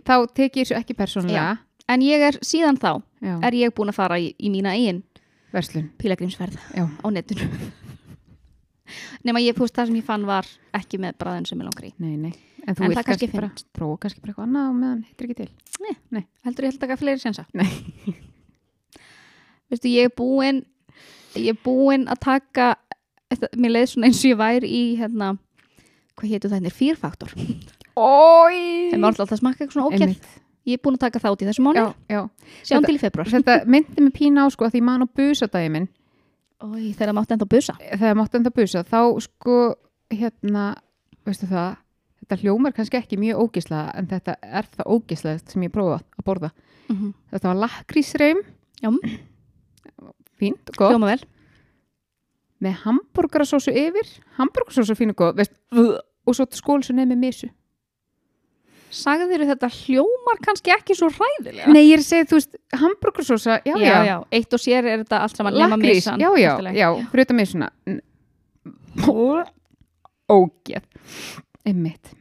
Speaker 2: þá tek ég þessu ekki persónulega.
Speaker 1: En ég er síðan þá
Speaker 2: Já,
Speaker 1: er ég búin að fara í, í mína eigin
Speaker 2: verslun.
Speaker 1: Pílagrímsferð
Speaker 2: Já.
Speaker 1: á netinu. Nema ég, þú veist, það sem ég fann var ekki með bræðin sem ég langar í.
Speaker 2: Nei, nei, En þú vilt
Speaker 1: það kannski
Speaker 2: bara prófa kannski bara eitthvað annað og meðan heitir ekki til.
Speaker 1: heldur ég held að taka fleiri sensa
Speaker 2: Nei.
Speaker 1: veistu ég er búin ég er búin að taka mér leið svona eins og ég væri í hérna, hvað hétu þetta, fýrfaktor
Speaker 2: Ói!
Speaker 1: þeim var alltaf að smakka eitthvað svona ógerð ég er búin að taka þátt í þessu mánu,
Speaker 2: Þetta-
Speaker 1: til í februar
Speaker 2: Þetta myndi mig pína á sko að því mann á busadagi minn,
Speaker 1: Ói, þegar það mátti enda busa.
Speaker 2: Þegar mátti enda busa, þá sko, hérna, veistu það, þetta hljómar kannski ekki mjög ógislega en þetta er það ógislega sem ég prófa að borða.
Speaker 1: mm -hmm.
Speaker 2: Þetta var lakrísreim,
Speaker 1: já,
Speaker 2: fínt og gott,
Speaker 1: hljóma vel.
Speaker 2: Með hambúrgarasósu yfir, hambúrgarasósu fín og gott, veist, og svo skól svo nefn með misu.
Speaker 1: sagðir þetta hljómar kannski ekki svo hræðilega?
Speaker 2: Nei, ég er að segja, þú veist, hambúrgarsósa, já, já,
Speaker 1: já, já, eitt og sér er þetta allt saman
Speaker 2: lakrís,
Speaker 1: misan,
Speaker 2: já, já, já, fyrir þetta misuna. Ógeð, einmitt.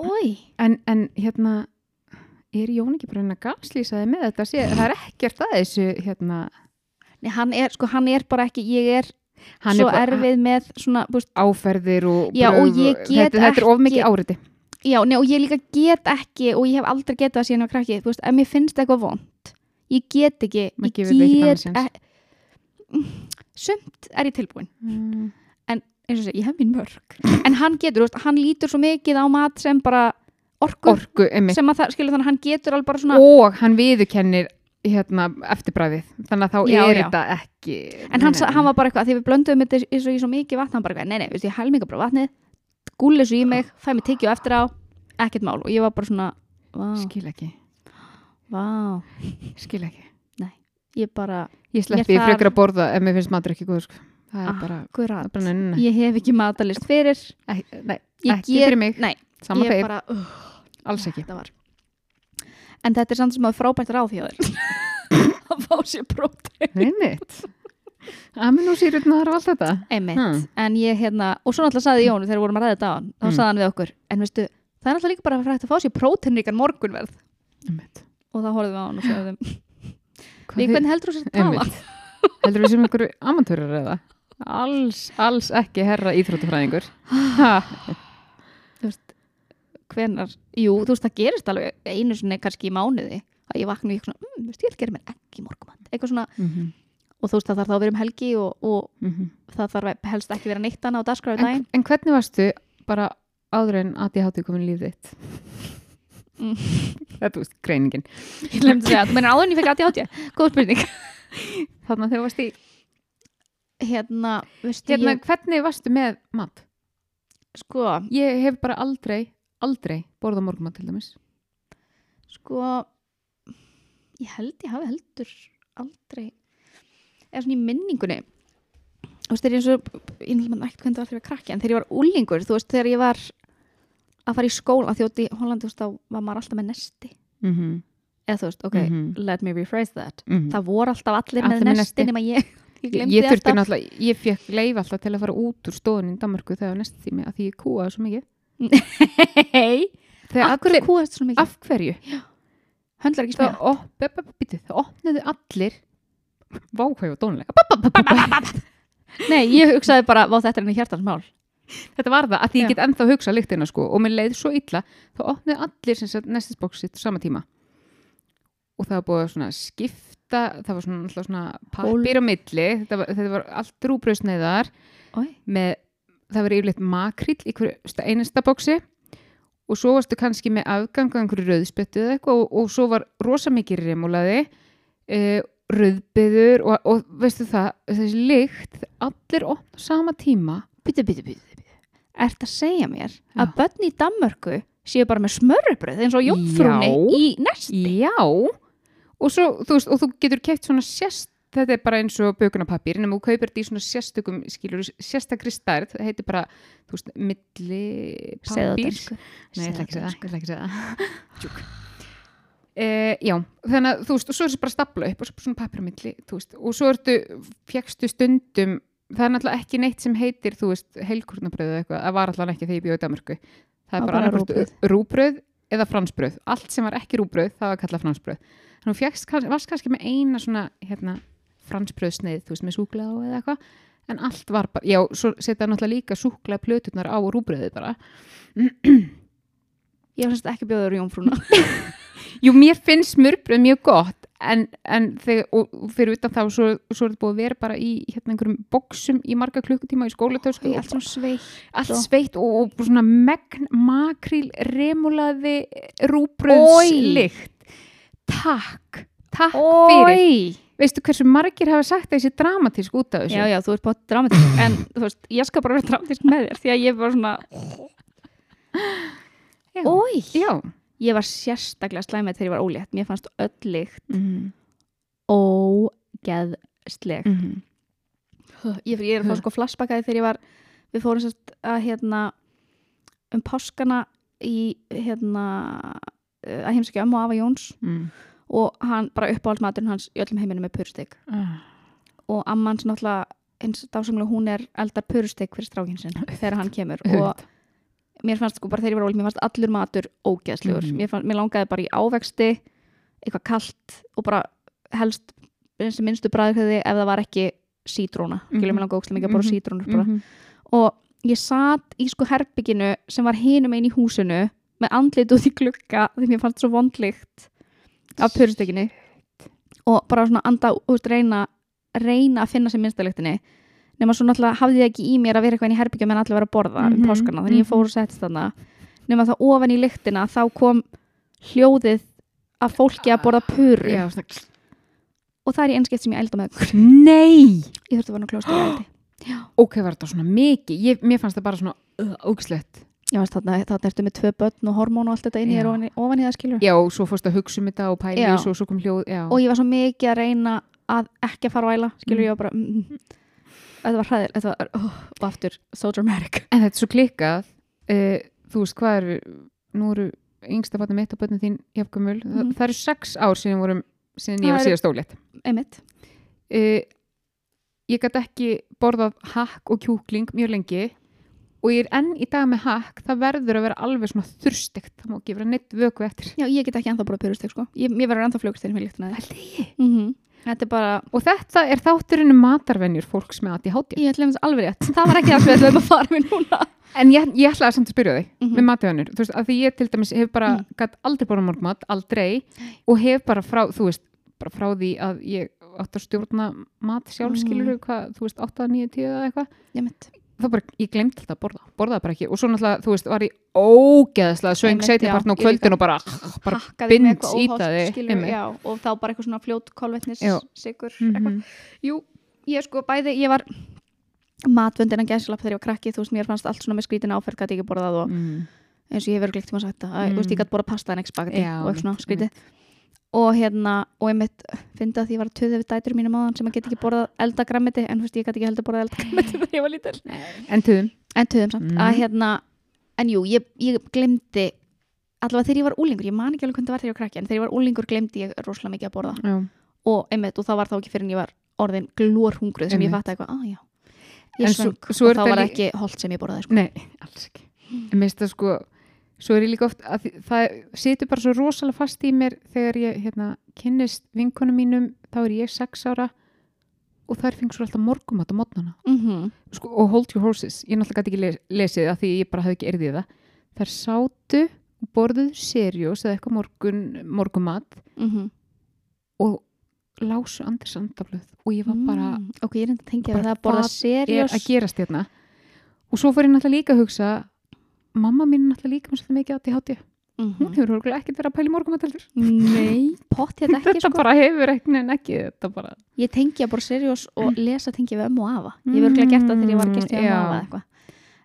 Speaker 1: Ói,
Speaker 2: En, en hérna, er Jón ekki bara henni að gaslýsa þig með þetta? Það er ekkert að þessu, hérna,
Speaker 1: Nei, hann er, sko, hann er bara ekki ég er
Speaker 2: hann
Speaker 1: svo
Speaker 2: er bara
Speaker 1: erfið með svona, búst,
Speaker 2: áferðir og
Speaker 1: Já, og ég get
Speaker 2: þetta, þetta er of mikið
Speaker 1: ekki-
Speaker 2: áriti.
Speaker 1: já, nei, og ég líka get ekki og ég hef aldrei getað það síðan á krakki veist, ef mér finnst eitthvað vond ég get ekki, ég
Speaker 2: ekki
Speaker 1: get
Speaker 2: þannig séns.
Speaker 1: e- sumt er ég tilbúin
Speaker 2: Mm.
Speaker 1: eins og sé, ég hef mín mörg en hann getur, veist, hann lítur svo mikið á mat sem bara orku,
Speaker 2: Orku,
Speaker 1: sem að það, skilur þannig að hann getur alveg bara svona
Speaker 2: Og hann viðurkennir hérna, eftirbræðið. Þannig að þá
Speaker 1: Já,
Speaker 2: er
Speaker 1: já.
Speaker 2: þetta ekki...
Speaker 1: en hann, sa- hann var bara eitthvað, því við blöndum þetta í svo, í svo mikið vatn, hann bara eitthvað, nei, nei, veist, ég helminga bara vatnið gúli þessu í mig, fæ mig tyggju eftir á ekkert mál, og ég var bara svona vá,
Speaker 2: Skil ekki,
Speaker 1: vá
Speaker 2: skil ekki.
Speaker 1: ég bara,
Speaker 2: Ég sleppi
Speaker 1: Ég
Speaker 2: ég frekar
Speaker 1: þarf-
Speaker 2: að borða ef mér finnst matur ekki góður, sko. Það er
Speaker 1: Ah,
Speaker 2: bara... er bara
Speaker 1: ég hef ekki matalist fyrir
Speaker 2: nei,
Speaker 1: ég
Speaker 2: ekki
Speaker 1: get,
Speaker 2: fyrir mig.
Speaker 1: nei, ég bara, uh,
Speaker 2: alls ekki.
Speaker 1: En þetta er samt sem að frábært ráð hjá þér að fá sér prótein
Speaker 2: Einmitt. Aminosýrurnar og allt þetta.
Speaker 1: einmitt,
Speaker 2: Hmm.
Speaker 1: en ég hérna og svo náttúrulega saði Jónu þegar við vorum að ræða þetta á hann þá
Speaker 2: Mm.
Speaker 1: saði hann við okkur, en veistu það er náttúrulega líka bara frægt að fá sér próteinríkan morgunverð
Speaker 2: Einmitt.
Speaker 1: og þá horfðum við á hann og sögðum
Speaker 2: Hvað
Speaker 1: við hvernig heldur þú sér tala
Speaker 2: Einmitt. Heldur við sem einhverju amatúrar eða? Alls, alls ekki herra íþróttufræðingur.
Speaker 1: Hvenar jú, þú veist, það gerist alveg einu sinni kannski í mánuði að ég vakna og ég svona, mm, veist, ég vil gera mér ekki morgumat eitthvað svona,
Speaker 2: mhm,
Speaker 1: og þú veist, það þarf þá að vera um helgi og, og
Speaker 2: mhm.
Speaker 1: það þarf helst ekki vera neitt annað á dagskráðu
Speaker 2: En,
Speaker 1: daginn
Speaker 2: en hvernig varstu bara áður en að ég hátti komin lífið þitt?
Speaker 1: Mm.
Speaker 2: Þetta þú veist, greiningin.
Speaker 1: ég glemdi að segja, þú meina áður en ég fekk aðti átja góð spurning
Speaker 2: Þannig að þegar varst í,
Speaker 1: hérna,
Speaker 2: hérna,
Speaker 1: ég,
Speaker 2: hvernig varstu með mat?
Speaker 1: sko
Speaker 2: Ég hef bara aldrei, aldrei borðað morgumat til dæmis.
Speaker 1: sko ég held ég hafi heldur aldrei eða svona í minningunni þú veist, þegar ég eins og ég maður ekkert hvernig það var þegar ég var krakki en þegar ég var úlingur, þú veist, þegar ég var að fara í skóla, þjótt í Hollandi þú veist, þá var maður alltaf með nesti
Speaker 2: Mm -hmm.
Speaker 1: eða þú veist, ok,
Speaker 2: Mhm.
Speaker 1: let me rephrase that
Speaker 2: Mm
Speaker 1: það voru alltaf allir
Speaker 2: Allir
Speaker 1: með
Speaker 2: með
Speaker 1: nesti nema ég ég
Speaker 2: Ég þurfti
Speaker 1: alltaf
Speaker 2: náttúrulega, ég fekk leif alltaf til að fara út úr stofunni í Danmarku þegar næst tími að því ég kúaði svo mikið.
Speaker 1: Hei,
Speaker 2: Þegar
Speaker 1: akkur
Speaker 2: allir,
Speaker 1: kúast svo mikið?
Speaker 2: Af hverju?
Speaker 1: höndlar ekki
Speaker 2: Það,
Speaker 1: smega
Speaker 2: það opniðu allir. Vákvæðu dónuleika.
Speaker 1: nei, ég hugsaði bara, vá þetta er henni hjartansmál
Speaker 2: Þetta var það, að
Speaker 1: Já.
Speaker 2: ég get ennþá hugsað lyktina sko og mér leið svo illa, þá opniðu allir sem sagt nestisbóks sitt á sama tíma. Og það var búið svona skipta, það var svona, svona pappir á milli, þetta var, þetta var allt rúbröðsneiðar með, það var yfirleitt makrill í hverju einasta bóksi og svo varstu kannski með afgang á einhverju rauðspöttu eða eitthvað og, og svo var rosa mikið remulaði uh, rauðbyður og, og veistu það, þessi lykt allir opna á sama tíma
Speaker 1: Byttu, byttu, byttu, byttu. Ert að segja mér
Speaker 2: Já.
Speaker 1: að börn í Danmörku séu bara með smörrebröð eins og jómfrúni í nesti?
Speaker 2: Já, og svo, þú veist, og þú getur keipt svona sérst, þetta er bara eins og bökunapapír, nema þú kaupir þetta í svona sérstökum, skilur, sérstakri stærð, það heitir bara, þú veist, milli papírs.
Speaker 1: Segðu
Speaker 2: Nei, ég ætla ekki að segja það, ég ætla ekki að segja það. Tjúk. Uh, já, þannig að þú veist, og svo er þessi bara stapla upp og svo svona papír á milli, þú veist, og svo ertu, fjekstu stundum, það er náttúrulega ekki neitt sem heitir, þú veist, heilkurnabröð eða eitthvað, það var alltaf ekki þegar ég bjóði Danmarku. Það er bara
Speaker 1: bara
Speaker 2: rúbröð eða fransbröð. Allt sem var ekki rúbröð, það var kallað fransbröð. Þannig að þú kannski- varst kannski með eina svona, hérna, fransbröðsneið, þú veist, með súklað á eða eitthvað, en allt var bara, já, svo setja náttúrulega líka súklað plöturnar á rúbröðið bara.
Speaker 1: ég semst ekki bjóður jómfrúna.
Speaker 2: Jú, mér finnst smurbröð mjög gott en, en þegar, og og fyrir utan þá svo, svo er þetta búið að vera bara í hérna einhverjum boksum í marga klukkutíma í skólatösku.
Speaker 1: Allt svona sveitt
Speaker 2: allt
Speaker 1: og-
Speaker 2: sveitt og, og bara svona megn makríl remulaði rúbröðslikt takk, takk fyrir veistu hversu margir hafa sagt þessi dramatísk út af þessu?
Speaker 1: Já, já, þú ert bátt dramatísk en þú veist, ég skal bara vera dramatísk með þér því að ég var svona. Ói, ég var sérstaklega slæmið þegar ég var ólétt mér fannst öll lykt
Speaker 2: Mm
Speaker 1: ógeðsleg.
Speaker 2: -hmm.
Speaker 1: ég, ég er fá sko flashbackaði þegar ég var við fórum sérst að hérna um páskana í hérna að heimsækja ömmu og afa Jóns.
Speaker 2: Mm.
Speaker 1: Og hann bara uppáhaldsmaturinn hans í öllum heiminum með purstig
Speaker 2: ah.
Speaker 1: og ammans náttúrulega eins dásamlega hún er eldar purstig fyrir strákinn sinn þegar hann kemur og mér fannst sko bara þegar ég var ólétt mér fannst allur matur ógeðslegur
Speaker 2: Mhm.
Speaker 1: mér, fann, mér langaði bara í ávexti eitthvað kalt og bara helst eins og minnstu bræðkvæði ef það var ekki sítróna, mm
Speaker 2: Mhm.
Speaker 1: mér langaði ógeðslega mikið að bora
Speaker 2: Mhm.
Speaker 1: sítrónur bara
Speaker 2: -hmm.
Speaker 1: og ég satt í sko herbygginu sem var hinum einn í húsinu með andlit út í glugga því mér fannst svo vondlikt af puristekinu og bara svona anda út reyna reyna að finna sér minnstaliktinni nema svo náttúrulega hafði ég ekki í mér að vera eitthvað í herbyggju meðan allir vera að borða um
Speaker 2: Mhm,
Speaker 1: páskana þannig ég
Speaker 2: mhm.
Speaker 1: fór og settist þarna. Nema það ofan í lyktina þá kom hljóðið af fólki að borða puru.
Speaker 2: Já,
Speaker 1: og það er einskipt sem ég elda með
Speaker 2: nei!
Speaker 1: Ég þurfti að vera nú klóst að eldi
Speaker 2: ok, var þetta svona mikið? Ég, mér fannst það bara svona uh, ógislegt
Speaker 1: Já, þarna, ertu með tvö börn og hormón og allt þetta inn í þér ofan, ofan í það skilur
Speaker 2: já, og svo fórst að hugsa um þetta og pæli
Speaker 1: Já.
Speaker 2: svo, svo kom hljóð já.
Speaker 1: og ég var svo mikið að reyna að ekki að fara á æla skilur
Speaker 2: Mm.
Speaker 1: ég var bara mm, mm. þetta var hræðil þetta var, oh, og aftur, so dramatic
Speaker 2: en þetta er svo klikkað uh, þú veist hvað er nú eru yngsta fattum mitt og börnum þín jafnkumul, mm það, það eru sex ár síðan, vorum, síðan ég var
Speaker 1: eru-
Speaker 2: síðast ólétt
Speaker 1: einmitt,
Speaker 2: uh, ég gæti ekki borðað hakk og kjúkling mjög lengi og ég er enn í dag með hakk það verður að vera alveg svona þurstegt það má ekki vera neitt vöku eftir
Speaker 1: já ég get ekki ennþá bara purustek sko, ég, ég verður ennþá flugst þegar mér líkt að
Speaker 2: Alli.
Speaker 1: mm -hmm. þetta er bara,
Speaker 2: og þetta er þátturinn um matarvenjur fólks með ADHD
Speaker 1: ég ætla að alveg rétt það var ekki það sem við ætlum að fara með núna
Speaker 2: en ég, ég ætlaði samt að spyrja þig
Speaker 1: Mhm.
Speaker 2: með matarvenjur, þú veist, að því ég til dæmis hef bara
Speaker 1: Mm.
Speaker 2: gætt aldrei borðað morgmat, aldrei og hef bara frá, þú veist bara frá því að ég átt að stjórna mat sjálf,
Speaker 1: Mhm.
Speaker 2: skilur hvað, þú veist, 8, 9, 10 eða eitthvað
Speaker 1: ég
Speaker 2: þá bara, ég glemt alltaf að borða, borðaði bara ekki og svo náttúrulega, þú veist, var ég ógeðslega svöng
Speaker 1: Einmitt,
Speaker 2: setja
Speaker 1: já,
Speaker 2: partn á
Speaker 1: ég líka.
Speaker 2: kvöldin og bara, bara
Speaker 1: óhollt,
Speaker 2: ítaði
Speaker 1: og þá bara eitthvað svona fljót kolvetnis sigur,
Speaker 2: Mhm.
Speaker 1: eitthvað jú, ég sko bæði, ég var matvöndina gæslapp þegar ég var krakki þú veist, mér fannst allt svona með skrítin áferð gæti ekki borðað og
Speaker 2: Mm.
Speaker 1: eins og ég hefur glikt tíma sagt það, mm. veist, ég gæti borðað pasta en ekki spagetti og eitthvað svona skrítið og hérna, og ég mitt fyndi að því ég var að töða við dætur mínum áðan sem að get ekki borðað elda grammiti, en þú veist, ég gæti ekki heldur borðað elda grammiti þegar ég var lítil
Speaker 2: en tuðum
Speaker 1: en töðum samt,
Speaker 2: Mhm.
Speaker 1: að hérna en jú, ég, ég glemdi allavega þegar ég var úlingur, ég man ekki alveg hvernig það var þegar ég var krakki en þegar ég var úlingur glemdi ég rosalega mikið að borða
Speaker 2: já.
Speaker 1: og einmitt, og það var þá ekki fyrir en ég var orðin glórhungruð sem ég
Speaker 2: Einmitt.
Speaker 1: fatt eitthvað, að já ég svöng og þá var ekki holt sem ég borðaði sko.
Speaker 2: nei, svo er ég líka oft, að það situr bara svo rosalega fast í mér þegar ég hérna, kynnist vinkonum mínum þá er ég sex ára og þær fengur svo alltaf morgumat á mótnana
Speaker 1: mm -hmm.
Speaker 2: sko, og hold your horses, ég náttúrulega gæti ekki les, lesið það því ég bara hafði ekki erðið það þær sátu og borðuðu seriós eða eitthvað morgun, morgumat
Speaker 1: Mm
Speaker 2: og lásu Anders Andaflöð og ég var bara
Speaker 1: mm. ok, ég er enda að tengja við það að borða
Speaker 2: hvað er að gerast hérna og svo fór ég náttúrulega líka að hugsa mamma mín náttúrulega líka með svolítið mikið ADHD hún
Speaker 1: mm
Speaker 2: hefur örugglega ekkert verið að pæla í morgumataldur
Speaker 1: nei, pott hérna ekki
Speaker 2: þetta
Speaker 1: sko.
Speaker 2: bara hefur ekki en ekki þetta bara
Speaker 1: ég tengja bara seriós og lesa tengja við ömmu og afa. Ég hef örgulega gert það þegar ég var
Speaker 2: Mm,
Speaker 1: hjá ömmu og
Speaker 2: já.
Speaker 1: afa eitthvað.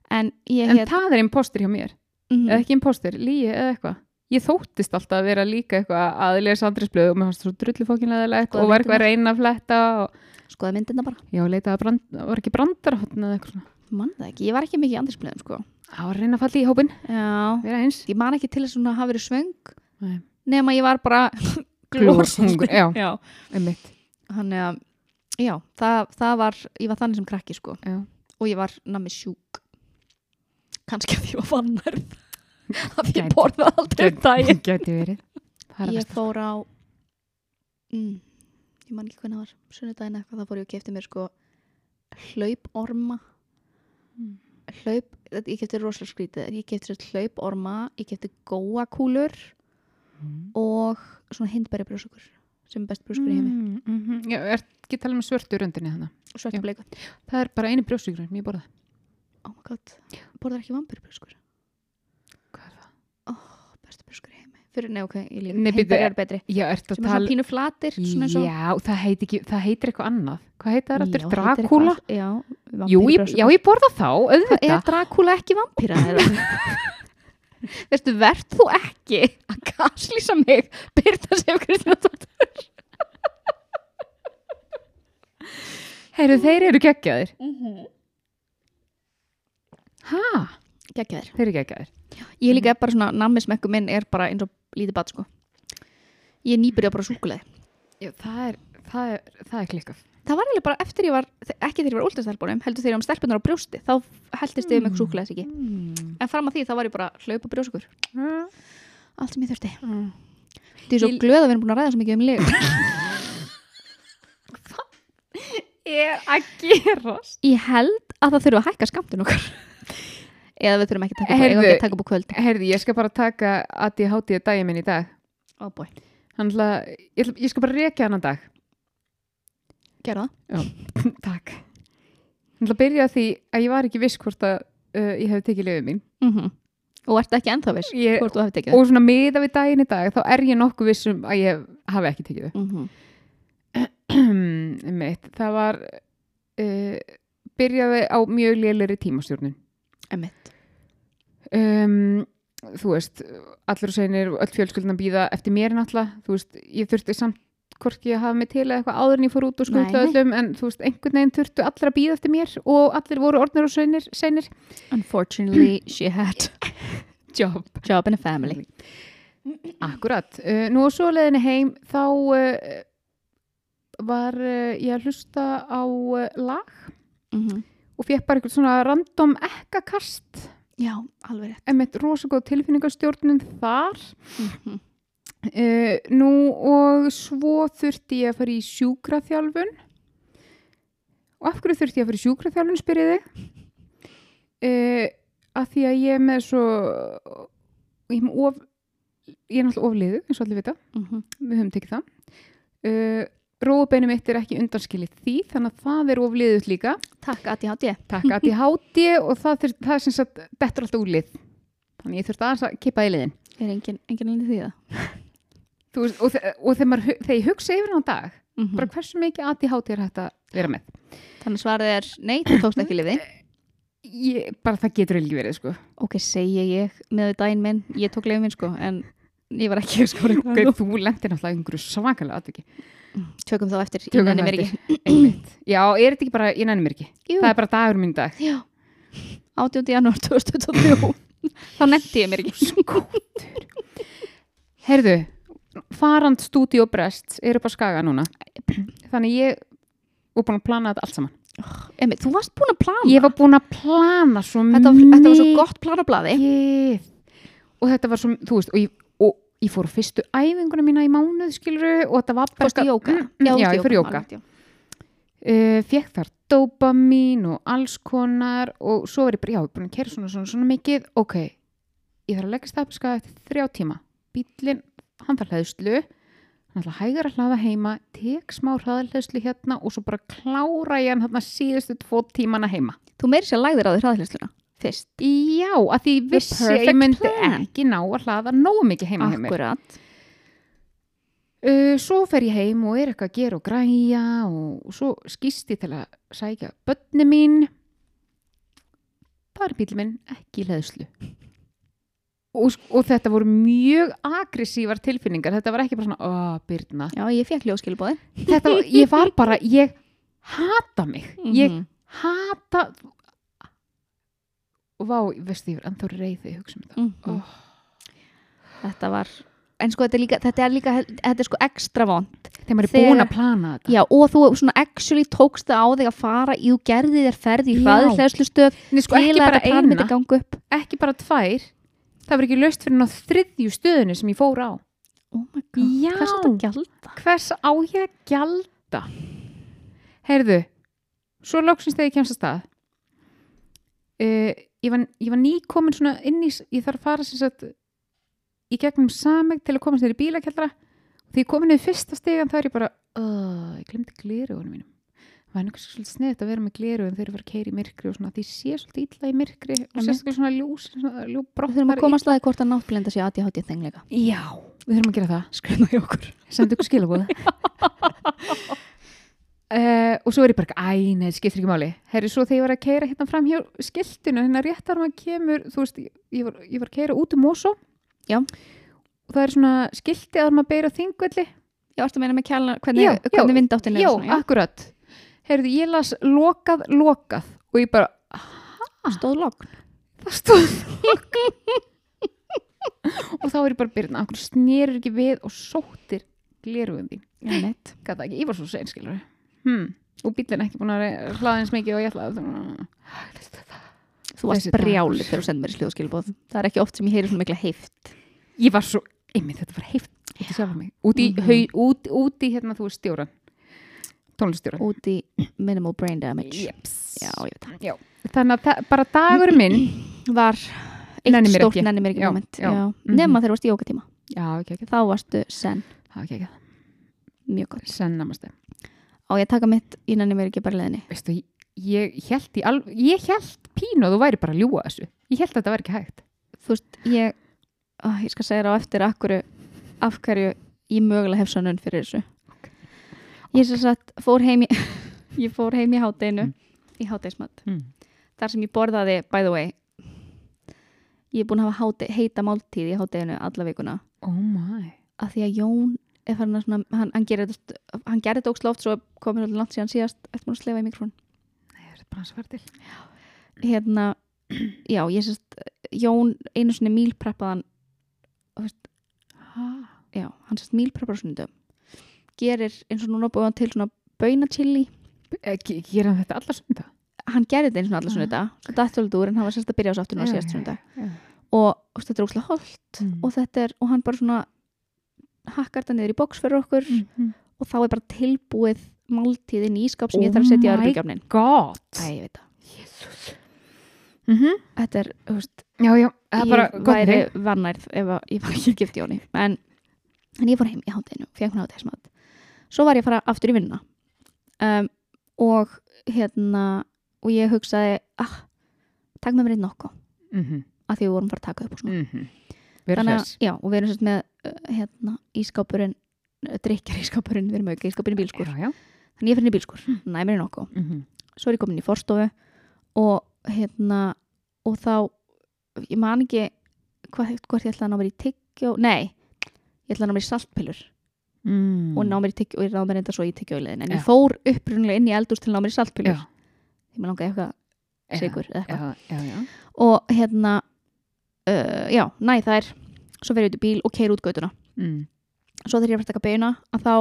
Speaker 1: En ég
Speaker 2: en
Speaker 1: hef
Speaker 2: það er impostur hjá mér.
Speaker 1: Mm
Speaker 2: eða ekki impostur, líi eða eitthvað. Ég þóttist alltaf að vera líka eitthvað að lesa andrisblöð og mér fannst það svo drullu fókinleðilegt
Speaker 1: Skoða
Speaker 2: og var eitthvað að reyna að fletta og
Speaker 1: skoða myndina bara,
Speaker 2: já, leitaði að brand, var ekki brandarhotn eða eitthvað svona.
Speaker 1: Mann það ekki, ég var ekki mikið í andrisblöðum sko.
Speaker 2: Það var að reyna að falla í hópin,
Speaker 1: ég man ekki til þess að hafa verið svöng nema ég var bara
Speaker 2: Glórhungur, já.
Speaker 1: já.
Speaker 2: einmitt,
Speaker 1: þannig að já, það, það var, ég var þannig sem krakki sko.
Speaker 2: Já.
Speaker 1: Og ég var nammi sjúk. Kannski að ég var vannærð að ég borða aldrei um daginn.
Speaker 2: gæti verið. Það að
Speaker 1: ég fór á mm, ég man ekki hvernig það var sunnudaginn eitthvað, þá fór ég og kefti mér sko hlauporma.
Speaker 2: Mm.
Speaker 1: hlaup, ég kefti rosalega skrítið. Ég kefti sér hlauporma, ég kefti góakúlur og svona hindbæri brjósugur sem er best brjósugur í heimi.
Speaker 2: Mm, mhm. Já, er ekki talað með svörtu röndinni þannig Já.
Speaker 1: bleiku
Speaker 2: það er bara einu brjósugur ég borða.
Speaker 1: Oh my god, borðar ekki vampir brjósugur
Speaker 2: hvað er það?
Speaker 1: bestu brjósugur fyrir, nei ok, ég líka,
Speaker 2: Nei, bíddu,
Speaker 1: hindbæri er betri.
Speaker 2: Já, ertu
Speaker 1: sem er svona
Speaker 2: tala
Speaker 1: pínu flatir svona og
Speaker 2: Já, það, heit ekki, það heitir eitthvað annað. Hvað heitir það?
Speaker 1: Heitir
Speaker 2: Dracula?
Speaker 1: eitthvað- já,
Speaker 2: Jú, ég, já, ég borða þá,
Speaker 1: Hvað er
Speaker 2: auðvitað
Speaker 1: Dracula ekki vampýra? Veistu, verð þú ekki að gaslýsa mig Byrta Sif Kristjánsdóttir?
Speaker 2: Heyrðu, þeir eru geggjaðir.
Speaker 1: Mhm.
Speaker 2: Hæ?
Speaker 1: Gekkjaðir
Speaker 2: Þeir eru geggjaðir.
Speaker 1: Ég líka er bara svona, nammismekku minn er bara eins og lítið bat sko. Ég er nýbyrja bara súkuleði
Speaker 2: það er, það er, það er klikkað.
Speaker 1: Það var eiginlega bara eftir ég var, ekki þegar ég var últastelbunum heldur þegar ég var með stelpunar á brjósti þá heldist ég um eitthvað súkuleðis ekki?
Speaker 2: Mm.
Speaker 1: En fram að því þá var ég bara hlaupa brjósugur
Speaker 2: Mm.
Speaker 1: Allt sem ég þurfti.
Speaker 2: Mm.
Speaker 1: Þið er svo
Speaker 2: Ég-
Speaker 1: glöð að við erum búin að ræða svo mikið um lig
Speaker 2: er að gerast?
Speaker 1: Ég held að það þurfa að hækka skamtun okkar Eða við þurfum ekki að taka, ekki að taka upp á kvöld.
Speaker 2: Herði, ég skal bara taka að ég hátíði daginn minn í dag.
Speaker 1: Oh
Speaker 2: ætla, ég, ég skal bara rekja hann dag.
Speaker 1: Gerðu það.
Speaker 2: Takk. Ég að byrja því að ég var ekki viss hvort að uh, ég hef tekið liðið mín.
Speaker 1: Mm Og ert ekki ennþá viss
Speaker 2: ég,
Speaker 1: hvort þú hefði tekið
Speaker 2: Og svona miða við daginn í dag þá er ég nokkuð viss um að ég hafi ekki tekið
Speaker 1: mm -hmm.
Speaker 2: Mitt, það var uh, byrjaði á mjög lélir tímastjórnun.
Speaker 1: Emitt
Speaker 2: um, þú veist allir og seinir og öll fjölskyldin að býða eftir mér náttúrulega, þú veist, ég þurfti samt hvorki að hafa mig til eða eitthvað áður en ég fór út og
Speaker 1: nei.
Speaker 2: öllum en þú veist, einhvern veginn þurftu allir að býða eftir mér og allir voru orðnir og seinir, seinir.
Speaker 1: Unfortunately she had
Speaker 2: job
Speaker 1: job in a family
Speaker 2: Akkurat, uh, nú á svo leiðinni heim þá uh, var uh, ég að hlusta á uh, lag
Speaker 1: mm -hmm.
Speaker 2: og fekk bara eitthvað svona random ekkakast
Speaker 1: Já, alveg rétt.
Speaker 2: Emitt rosa góð tilfinningastjórnun þar.
Speaker 1: Mm -hmm.
Speaker 2: Uh, nú og svo þurfti ég að fara í sjúkraþjálfun. Og af hverju þurfti ég að fara í sjúkraþjálfun spyrið þig? Uh, að því að ég er með svo ég er, með of, ég er náttúrulega ofliðu eins og allir vita,
Speaker 1: Mm -hmm.
Speaker 2: við höfum tekið það. Uh, róðbeinu mitt er ekki undanskilið því þannig að það er ofliðut líka.
Speaker 1: Takk ADHD
Speaker 2: takk að ég háti og það, þurft, það er sem sagt dettur alltaf úr lið. Þannig ég þurfti aðeins að kippa í liðin.
Speaker 1: Er engin, engin alveg því það?
Speaker 2: Þú og, þe- og þegar, maður, þegar ég hugsa yfir hann á dag
Speaker 1: mm -hmm.
Speaker 2: bara hversu mikið ADHD er hægt að vera með?
Speaker 1: Þannig svarið er Nei, þú tókst ekki liði
Speaker 2: ég, bara það getur ekki verið sko.
Speaker 1: Ok, segi ég með daginn minn. Ég tók liði minn sko En ég var ekki sko
Speaker 2: okay, þú lendir náttúrulega einhverju svakalega atviki
Speaker 1: Tökum þá eftir Ég ekki
Speaker 2: Einmitt. já, er þetta ekki bara, ég ekki
Speaker 1: Jú,
Speaker 2: það er bara dagur í dag.
Speaker 1: Já. 18. janúar 2023 Þá nefndi ég mér ekki
Speaker 2: heyrðu, farand stúdíu og brest eru bara skaga núna. Þannig ég og búin að plana þetta allt saman.
Speaker 1: Emi, Þú varst búin að plana.
Speaker 2: Ég var búin að plana svo
Speaker 1: þetta, var- þetta var svo gott planablaði
Speaker 2: mikið og þetta var svo, þú veist, og ég, ég fór fyrstu æfinguna mína í mánuð skiluru og þetta var bara
Speaker 1: jóga?
Speaker 2: Mm, mm, já, ég fór
Speaker 1: já.
Speaker 2: uh, fekk þar dopamin og alls konar og svo er ég bara, já, ég er búin að kæra svona, svona, svona mikið. Ok, ég þarf að leggja stafska eftir þrjá tíma, bílinn hann þarf hlæðslu hann ætla að hægar að hlaða heima, tek smá hraðhlæðslu hérna og svo bara klára ég hann hérna síðustu tvo tímana heima.
Speaker 1: Þú meiri sér lagðir á því hraðhlæsluna Fyrst.
Speaker 2: Já, að því vissi ég myndi
Speaker 1: plan.
Speaker 2: ekki ná að hlaða nógu mikið heima hjá mér.
Speaker 1: Akkurat.
Speaker 2: Uh, svo fer ég heim og er eitthvað að gera og græja og, svo skýst ég til að sækja börni mín. Það er bíl minn ekki leðslu og, og þetta voru mjög aggressívar tilfinningar. Þetta var ekki bara svona, ó, Byrna
Speaker 1: Já, ég fekk ljóskilbóði
Speaker 2: þetta, ég var bara, ég hata mig. Ég
Speaker 1: Mhm.
Speaker 2: hata og vá, veistu, ég var ennþá reyði hugsa um þetta
Speaker 1: Mhm.
Speaker 2: oh.
Speaker 1: Þetta var En sko, þetta er líka, þetta er líka, þetta er sko ekstra vond
Speaker 2: þegar maður er
Speaker 1: Þegar-
Speaker 2: búin að plana þetta
Speaker 1: Já, og þú svona actually tókst það á þig að fara í þú gerði þér ferð í
Speaker 2: Já.
Speaker 1: hraðhlæðslustöð
Speaker 2: Nei, sko,
Speaker 1: til að
Speaker 2: bara
Speaker 1: þetta ganga upp
Speaker 2: ekki bara tvær það var ekki löst fyrir ná þriðju stöðinu sem ég fór á
Speaker 1: Oh my god,
Speaker 2: Já.
Speaker 1: hvers að þetta gjalda?
Speaker 2: hvers á ég að gjalda heyrðu svo loksins þegar ég kemst að stað uh, ég, var, var nýkomin svona inn í, ég þarf að fara sem sagt í gegnum sameg til að komast þér í bílakjaldra og því ég komin niður fyrsta stegan þá er ég bara, uh, ég glemdi glerugunum mínum. Það var einhvers svolítið sniðt að vera með glerugun þegar ég var að keira í myrkri og svona því sé svolítið illa í myrkri og sérstaklega svona ljó,
Speaker 1: Við þurfum að komast að því hvort að náttblenda sé ADHD þengleika.
Speaker 2: Já, við þurfum að gera það.
Speaker 1: Skrifna í okkur.
Speaker 2: Uh, og svo er ég bara æ, þetta skiptir ekki máli. Herri, svo þegar ég var að keira hérna fram hjá skiltinu hérna rétt þar maður kemur þú veist, ég, var, ég var að keira út um Mosó.
Speaker 1: Já.
Speaker 2: og það er svona skilti að maður beira þingvelli.
Speaker 1: Já, að meina með kjálna, hvernig,
Speaker 2: Já, já.
Speaker 1: hvernig vindáttin er
Speaker 2: já,
Speaker 1: svona,
Speaker 2: akkurat. Heyrðu, ég las lokað, lokað og ég bara,
Speaker 1: já. Stóð logn.
Speaker 2: það stóð og þá er ég bara byrjun, akkur snerur ekki við og sóttir gleruðum
Speaker 1: Já,
Speaker 2: ekki, ég var svo sein skilur hmm. og bílinn ekki búin að hlaða eins mikið og ég ætlaði
Speaker 1: Þú varst brjálið þegar þú sendir mér sljóðskilbóð. Það er ekki oft sem ég heyri svona mikla heift.
Speaker 2: ég var svo, einmitt þetta var heift út í sjálf mig, út út, í hérna þú veist stjóran tónlistjóran
Speaker 1: Út í minimal brain damage.
Speaker 2: Jeps.
Speaker 1: Já.
Speaker 2: Já. þannig að bara dagur minn
Speaker 1: Var eitt stórt nenni mér ekki moment.
Speaker 2: Já. Mhm.
Speaker 1: Nema þegar þú varst í jókatíma.
Speaker 2: já, ekki, ekki,
Speaker 1: Þá varstu sen.
Speaker 2: ekki, ekki.
Speaker 1: Mjög gott.
Speaker 2: sennamastu
Speaker 1: Á ég að taka mitt í nenni mér ekki bara leðinni.
Speaker 2: veistu, ég, ég held í alv ég held pínu að þú væri bara að ljúga þessu ég held að þetta væri ekki hægt
Speaker 1: Þú veist, ég, ó, ég skal segja þér á eftir akkur, af hverju ég mögulega hef sönnun fyrir þessu. Ég sem sagt fór heim í, ég fór heim í hátdeinu, í hátdeismat.
Speaker 2: mm.
Speaker 1: Þar sem ég borðaði, by the way, ég er búin að hafa háte, heita máltíð í hátdeinu alla vikuna.
Speaker 2: oh my
Speaker 1: Af því að Jón er að svona, hann, hann gerir þetta, hann gerir oft svo komið svolítið langt síðan síðast, eftir búin að slefa í mikrofón.
Speaker 2: Nei, það er bara að svara til
Speaker 1: Hérna, já, ég sérst, Jón einu svona mílpreppaðan, já, hann sérst mílpreppar á sunnudum. Gerir eins og núna búið hann til svona baunachili.
Speaker 2: Ge- gera hann þetta alla sunda
Speaker 1: Hann gerir þetta eins og alla
Speaker 2: Ah.
Speaker 1: sunnudag, svo dættöldur en hann var sérst að byrja á sáttunum á
Speaker 2: Já,
Speaker 1: síðast sunnudag.
Speaker 2: já.
Speaker 1: Og þetta er ókslega holdt
Speaker 2: Mm.
Speaker 1: og þetta er, og hann bara svona hakkar þetta niður í boks fyrir okkur
Speaker 2: Mhm.
Speaker 1: og þá er bara tilbúið máltíð inn í ískap sem ég þarf að setja í
Speaker 2: Oh my
Speaker 1: veit það.
Speaker 2: mm -hmm.
Speaker 1: Þetta er, þú veist,
Speaker 2: já, já, er
Speaker 1: ég væri vannærð ef að ég var ekki gift Jóni. En, en ég fór heim í hátteginu, fekk mér háttegismat. Svo var ég að fara aftur í vinnuna. Um, og hérna, og ég hugsaði, ah, takk með mér einn nokko.
Speaker 2: Mhm,
Speaker 1: Af því við vorum bara að taka upp og svona. Að,
Speaker 2: hress
Speaker 1: já, og við erum sérst með uh, hérna, ískápurinn, drikjar ískápurinn, við erum auka ískápurinn í bílskur.
Speaker 2: já, já.
Speaker 1: Þannig ég fyrir í bílskur, næmir í nokko.
Speaker 2: Mhm.
Speaker 1: svo er ég komin í forstofu og hérna og þá, ég man ekki hvað, hvort ég ætlaði að ná mér í tyggjó nei, ég ætlaði að ná mér í saltpillur
Speaker 2: Mm.
Speaker 1: og ná mér í tyggjó, og ég ná mér enda svo í tyggjóilegin en
Speaker 2: Já.
Speaker 1: ég fór upprunnilega inn í eldús til að ná mér í saltpillur
Speaker 2: Já.
Speaker 1: ég maður langaði eitthvað sigur eða eitthvað og hérna uh, já, næ það er svo fer ég út í bíl og keir út götuna.
Speaker 2: Mm.
Speaker 1: svo þegar ég er að taka beina að þá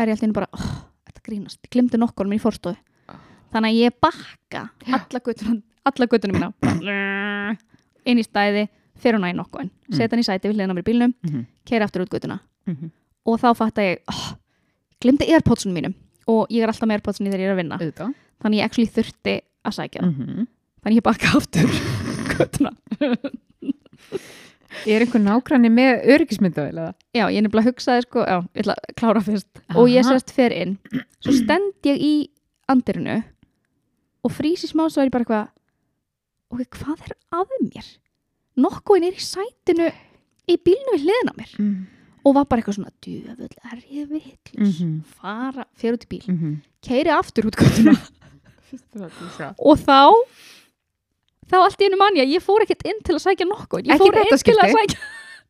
Speaker 1: er ég alltaf bara oh, þetta grínast, ég glimti nokkur minn í forstofu.
Speaker 2: Ah.
Speaker 1: þannig að ég bakka alla göttuna, alla göttuna mína inn í stæði fyrir hún að í nokkuðin,
Speaker 2: Mm.
Speaker 1: setja hann í sæti við hliðina á mér í bílnum,
Speaker 2: Mhm,
Speaker 1: keira aftur út göttuna
Speaker 2: mhm.
Speaker 1: og þá fatta ég oh, glimti airpodsunum mínum. Og ég er alltaf með airpodsunum þegar ég er að vinna.
Speaker 2: Auðvitað.
Speaker 1: Þannig ég actually þurfti að sækja. Það
Speaker 2: Mhm.
Speaker 1: þannig ég bakka aftur göttuna
Speaker 2: er einhver nágranni með öryggismyndavel eða?
Speaker 1: já, ég er nefnilega hugsaði sko, já, ég ætla að klára fyrst og ég
Speaker 2: Aha.
Speaker 1: sérst fer inn svo stend ég í andirinu og frísi smá svo er ég bara eitthvað ok, hvað er að mér nokkuðin er í sætinu í bílnu við hliðina á mér
Speaker 2: Mm.
Speaker 1: og var bara eitthvað svona, djöfull, er ég vitlis
Speaker 2: Mhm.
Speaker 1: fara, fer út í bíl
Speaker 2: Mhm.
Speaker 1: keiri aftur út og þá þá allt í einu manni að ég fór ekkert inn til að sækja nokkuð. Ég
Speaker 2: Ekki
Speaker 1: fór inn til að sækja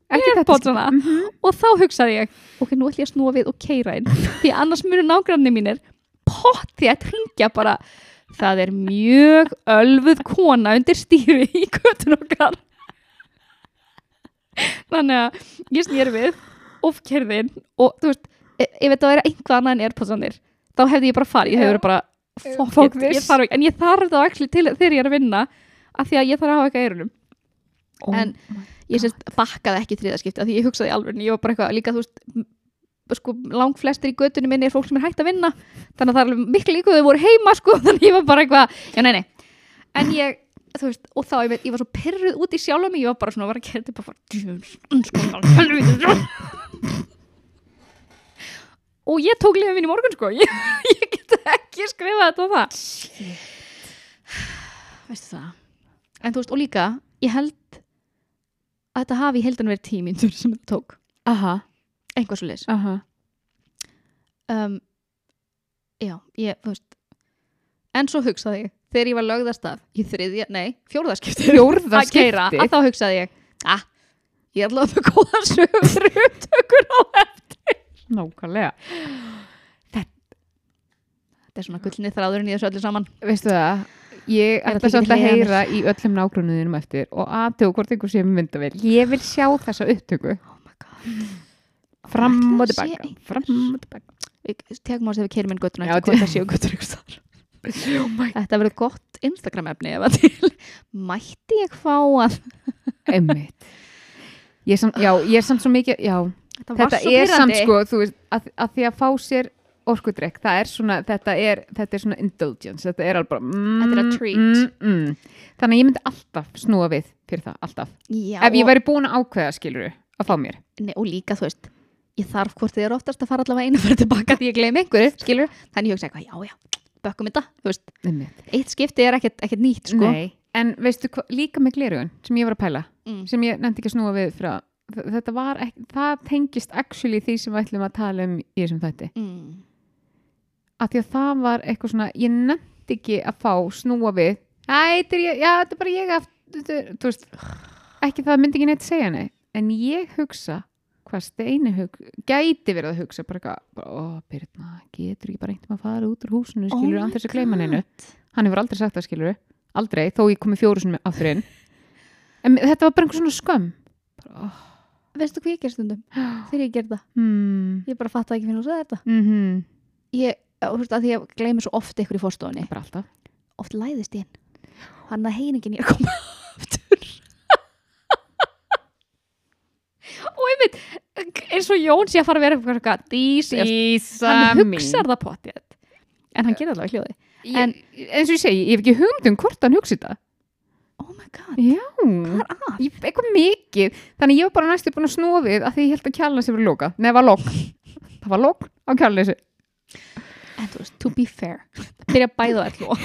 Speaker 2: Ekki skipti. Mhm.
Speaker 1: og þá hugsaði ég ok, nú ætlum ég að snúa við og keira inn. Því annars munu nágranni mínir potti að hringja bara það er mjög ölfuð kona undir stýri í göttun okkar. Þannig að ég snýr við og kerði inn og þú veist, e- ef þetta væri einhvað annað en airpodsanir þá hefði ég bara farið, ég verið bara
Speaker 2: this.
Speaker 1: ég ekki, en ég þarf það actually til þegar ég er að vinna af því að ég þarf að hafa eitthvað í eyrunum.
Speaker 2: Oh
Speaker 1: En ég sérst bakkaði ekki þriðaskipti af því ég hugsaði alveg, ég var bara eitthvað líka þú veist, sko, lang flestir í göttunum minni er fólk sem er hægt að vinna. Þannig að það er alveg miklu líka þau voru heima sko, þannig ég var bara eitthvað, já nei nei. En ég þú veist, og þá, ég, veit, ég var svo pyrruð út í sjálf mig, ég var bara svona, var að gera þetta bara og ég tók liðið mín í morgun sko ég, ég get ekki skrifað þetta og það. Veistu það en þú veist, og líka, ég held að þetta hafi í heldan verið tímyndur sem þetta tók,
Speaker 2: aha,
Speaker 1: einhvað svo leys
Speaker 2: aha.
Speaker 1: Um, já, ég, þú veist en svo hugsaði ég þegar ég var lögðast af í þriðja, nei, fjórðaskipti
Speaker 2: Fjórða
Speaker 1: að keira, að þá hugsaði ég ah, ég ætla að það góða sögur upptökur á eftir.
Speaker 2: Nákvæmlega.
Speaker 1: Þetta er svona gullni þráðurinn í þessu öllu saman.
Speaker 2: Veistu það, ég ætla
Speaker 1: ekki
Speaker 2: að heyra í öllum nágrunniðinum eftir og aðtöku hvort einhver sé með myndavél. Ég vil sjá þessa upptöku.
Speaker 1: Oh my god.
Speaker 2: Fram og tilbaka fram og tilbaka
Speaker 1: tegum á þess að við keirum inn göttuna
Speaker 2: Já,
Speaker 1: eftir hvað það séu göttur ykkur þar þetta verður gott Instagram efni ef að til mætti ég fá að
Speaker 2: einmitt. Ég er samt, svo mikið já,
Speaker 1: þetta,
Speaker 2: þetta er samt sko þú veist, að, að því að fá sér orkudrykk, það er svona þetta er, þetta er svona indulgence þetta er alveg bara mm,
Speaker 1: Þetta er a treat.
Speaker 2: mm, mm. þannig að ég myndi alltaf snúa við fyrir það, alltaf
Speaker 1: Já,
Speaker 2: ef ég
Speaker 1: og,
Speaker 2: væri búin að ákveða skiluru að fá mér
Speaker 1: nei, og líka þú veist ég þarf hvort þið er oftast að fara allavega einu fyrir tilbaka því ég gleymi einhverju, skilur þannig ég hugsa eitthvað, já, já, bökkum þetta þú veist,
Speaker 2: Einmitt.
Speaker 1: eitt skipti er ekkert, ekkert nýtt sko.
Speaker 2: Nei, en veistu hva, líka með glerugun sem ég var að pæla,
Speaker 1: mm.
Speaker 2: sem ég nefndi ekki að snúa við frá, þ- þetta var ekki, það tengist actually því sem við ætlum að tala um í þessum þætti,
Speaker 1: Mm.
Speaker 2: Að því að það var eitthvað svona, ég nefndi ekki að fá snúa við, þetta er er bara ég aftur, veist ekki það myndi ekki neitt segja nei en ég hugsa hvað steini hug, gæti verið að hugsa bara, eitthvað, ó, Birna, getur ekki bara einhvern að fara út úr húsinu, skilur,
Speaker 1: Oh my
Speaker 2: þess að gleyma neinu hann hefur aldrei sagt það skilur aldrei, þó ég komi fjóru sinni aftur inn. En þetta var bara einhver svona skömm. Bara, oh,
Speaker 1: veistu hvað ég ger stundum? Þegar ég ger það,
Speaker 2: hmm,
Speaker 1: ég bara fatt ekki fyrir að segja þetta.
Speaker 2: Mm
Speaker 1: ég, þú veist, að því ég gleymi svo oft ykkur í fórstofunni
Speaker 2: bara alltaf.
Speaker 1: Oft læðist ég inn. Hann að heiningin ég að koma aftur. Og ég veit eins og Jón sé að fara að vera eitthvað dís,
Speaker 2: Dísa
Speaker 1: hann hugsar það potið en hann gerir allavega hljóði.
Speaker 2: En, eins og ég segi, ég hef ekki hugmynd um hvort hann hugsi það.
Speaker 1: Oh my god,
Speaker 2: já,
Speaker 1: að?
Speaker 2: ég, eitthvað mikið. Þannig ég var bara næstu búin að snúa við að því ég held að verið loka, nei, það var lok það var lok á kjálnesi
Speaker 1: en þú veist, to be fair byrja að bæða allu
Speaker 2: og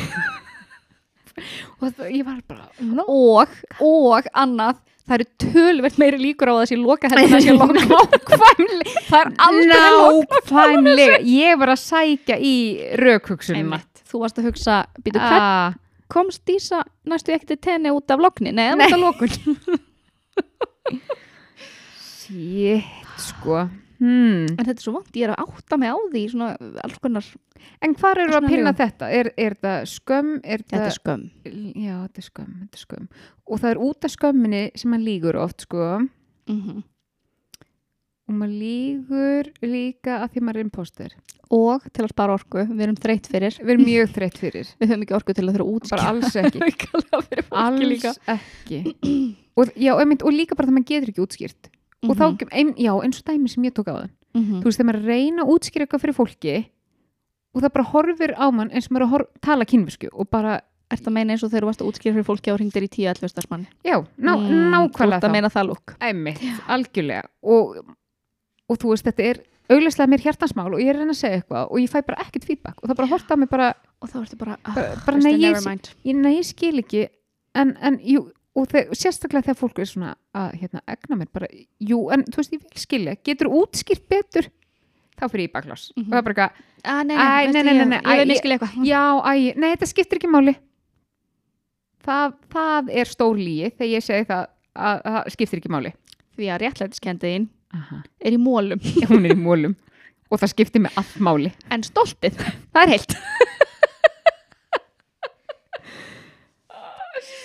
Speaker 2: það, ég var bara no.
Speaker 1: og, og annað það eru tölvert meiri líkur á það sé loka það sé loka
Speaker 2: nákvæmlega.
Speaker 1: Það er aldrei loka
Speaker 2: nákvæmlega. ég var að sækja í raukhugsunina
Speaker 1: Einmitt. þú varst að hugsa, býtu hvern
Speaker 2: ah,
Speaker 1: komst Dísa næstu ekki til tenni út af lokni nei, út af lokun
Speaker 2: shit sko hmm.
Speaker 1: en þetta er svo vant, ég er að átta mig á því svona alls konar,
Speaker 2: en hvað eru að pinna
Speaker 1: lögum.
Speaker 2: þetta? Er, er það skömm? Er
Speaker 1: þetta er skömm.
Speaker 2: Já þetta er skömm, þetta er skömm. Og það er út af skömminni sem hann lígur oft sko.
Speaker 1: Mm
Speaker 2: og maður lígur líka að því maður er imposter
Speaker 1: og til að spara orku, við erum þreytt fyrir.
Speaker 2: Við erum mjög þreytt fyrir.
Speaker 1: Við höfum ekki orku til að þurfa að
Speaker 2: bara alls ekki. Alls ekki. Og, já, einmitt, og líka bara það maður getur ekki útskýrt og þá,
Speaker 1: Mhm.
Speaker 2: ein, já, eins og dæmi sem ég tók á það.
Speaker 1: Mhm.
Speaker 2: þú veist, þegar maður reyna að útskýra eitthvað fyrir fólki og það bara horfir á mann eins og maður er að hor- tala kynvisku og bara,
Speaker 1: Ertu að meina eins og þegar þú varst að útskýra fyrir fólki á ringdir í 10-11 starfsmann
Speaker 2: já, ná,
Speaker 1: Mm, Þú
Speaker 2: nákvæmlega
Speaker 1: ert að
Speaker 2: þá.
Speaker 1: meina það lúk.
Speaker 2: Æmitt, algjörlega. Og, og þú veist, þetta er augljóslega mér hjartansmál og ég er reyna að segja eitthvað og ég fæ bara ekkert feedback og það bara horta á mig bara,
Speaker 1: og þá ertu bara, ah,
Speaker 2: bara, bara
Speaker 1: veistu,
Speaker 2: nei, ég, ég, nei, ég skil ekki. En, en jú, og þeg, sérstaklega þegar fólk er svona að hérna, egna mér bara, jú, en þú veist, ég vil skilja. Getur útskýrt betur? Þá fyrir ég baklás.
Speaker 1: Mhm.
Speaker 2: og það er bara eitthvað,
Speaker 1: Ah, nei, nei,
Speaker 2: nei, nei,
Speaker 1: ég, ég- miskili eitthvað.
Speaker 2: já, æ, nei, þetta skiptir ekki máli. Það, það er stór líi þegar ég segi það að að það skiptir ekki máli.
Speaker 1: Því að réttlætiskendiðin
Speaker 2: Aha.
Speaker 1: er í mólum
Speaker 2: hún er í mólum og það skiptir með allt máli.
Speaker 1: En stoltið, það er heilt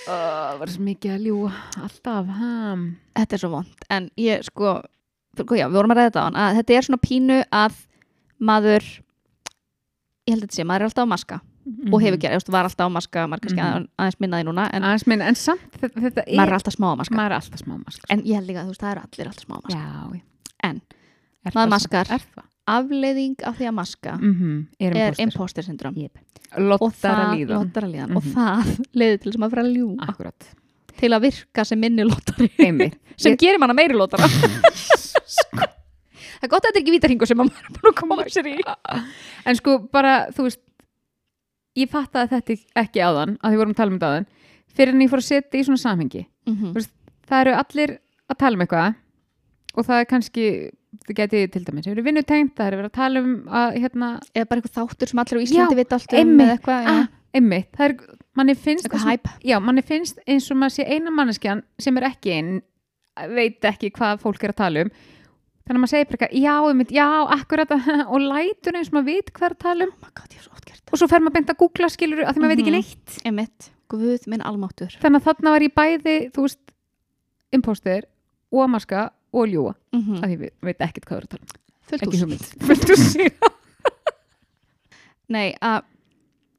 Speaker 2: það var svo mikið að ljúa alltaf ham.
Speaker 1: þetta er svo vond en ég sko, sko já, við vorum að ræða þetta á hann að þetta er svona pínu að maður ég held að þetta sé, maður er alltaf á maska og hefur gerð, þú var alltaf á maska maður kannski
Speaker 2: Mhm.
Speaker 1: mm aðeins minnaði núna en
Speaker 2: Aðeins minna, en samt þetta, er
Speaker 1: maður er alltaf smá á maska
Speaker 2: maður er alltaf smá mask
Speaker 1: en ég held líka að þú veist, það eru allir alltaf smá á maska
Speaker 2: já.
Speaker 1: En, maður maskar. Afleiðing af því að maska
Speaker 2: mm er
Speaker 1: er
Speaker 2: imposter.
Speaker 1: imposter syndrom
Speaker 2: Yep.
Speaker 1: og
Speaker 2: lottara
Speaker 1: það,
Speaker 2: líðan
Speaker 1: líðan. Og
Speaker 2: Mhm.
Speaker 1: það leiði til þess að fyrir að ljúga.
Speaker 2: Akkurat,
Speaker 1: til að virka sem minni lottari.
Speaker 2: Einmitt.
Speaker 1: Sem
Speaker 2: Ég-
Speaker 1: gerir manna meiri lottara. Það er gott að þetta er ekki vítarhingur sem maður er búin að koma sér í.
Speaker 2: En sko bara, þú veist ég fattaði þetta ekki áðan að því vorum að tala um þetta áðan fyrir en ég fór að setja í svona samhengi.
Speaker 1: Mhm.
Speaker 2: það eru allir að tala um eitthvað og það er kannski það geti til dæmis, það eru vinnutengt það eru verið að tala um að hérna
Speaker 1: eða bara eitthvað þáttur sem allir á Íslandi vita allt um
Speaker 2: einmitt.
Speaker 1: eða eitthvað, já.
Speaker 2: ah, einmitt, það er, manni finnst
Speaker 1: hæp
Speaker 2: já, manni finnst eins og maður sé eina manneskjan sem er ekki einn veit ekki hvað fólk er að tala um. Þannig að maður segir bara eitthvað, já, einmitt, já, akkurat. Og lætur eins og maður veit hvað er að tala um.
Speaker 1: Oh god, svo
Speaker 2: og svo fer maður beint að googla skilur að því maður veit ekki
Speaker 1: Mhm.
Speaker 2: neitt.
Speaker 1: Guð
Speaker 2: þannig að þarna var ég bæði, þú veist imposter og að maska og ljúa,
Speaker 1: mm -hmm.
Speaker 2: að ég veit, veit ekkert hvað er að tala um ekki hugmynd
Speaker 1: nei, að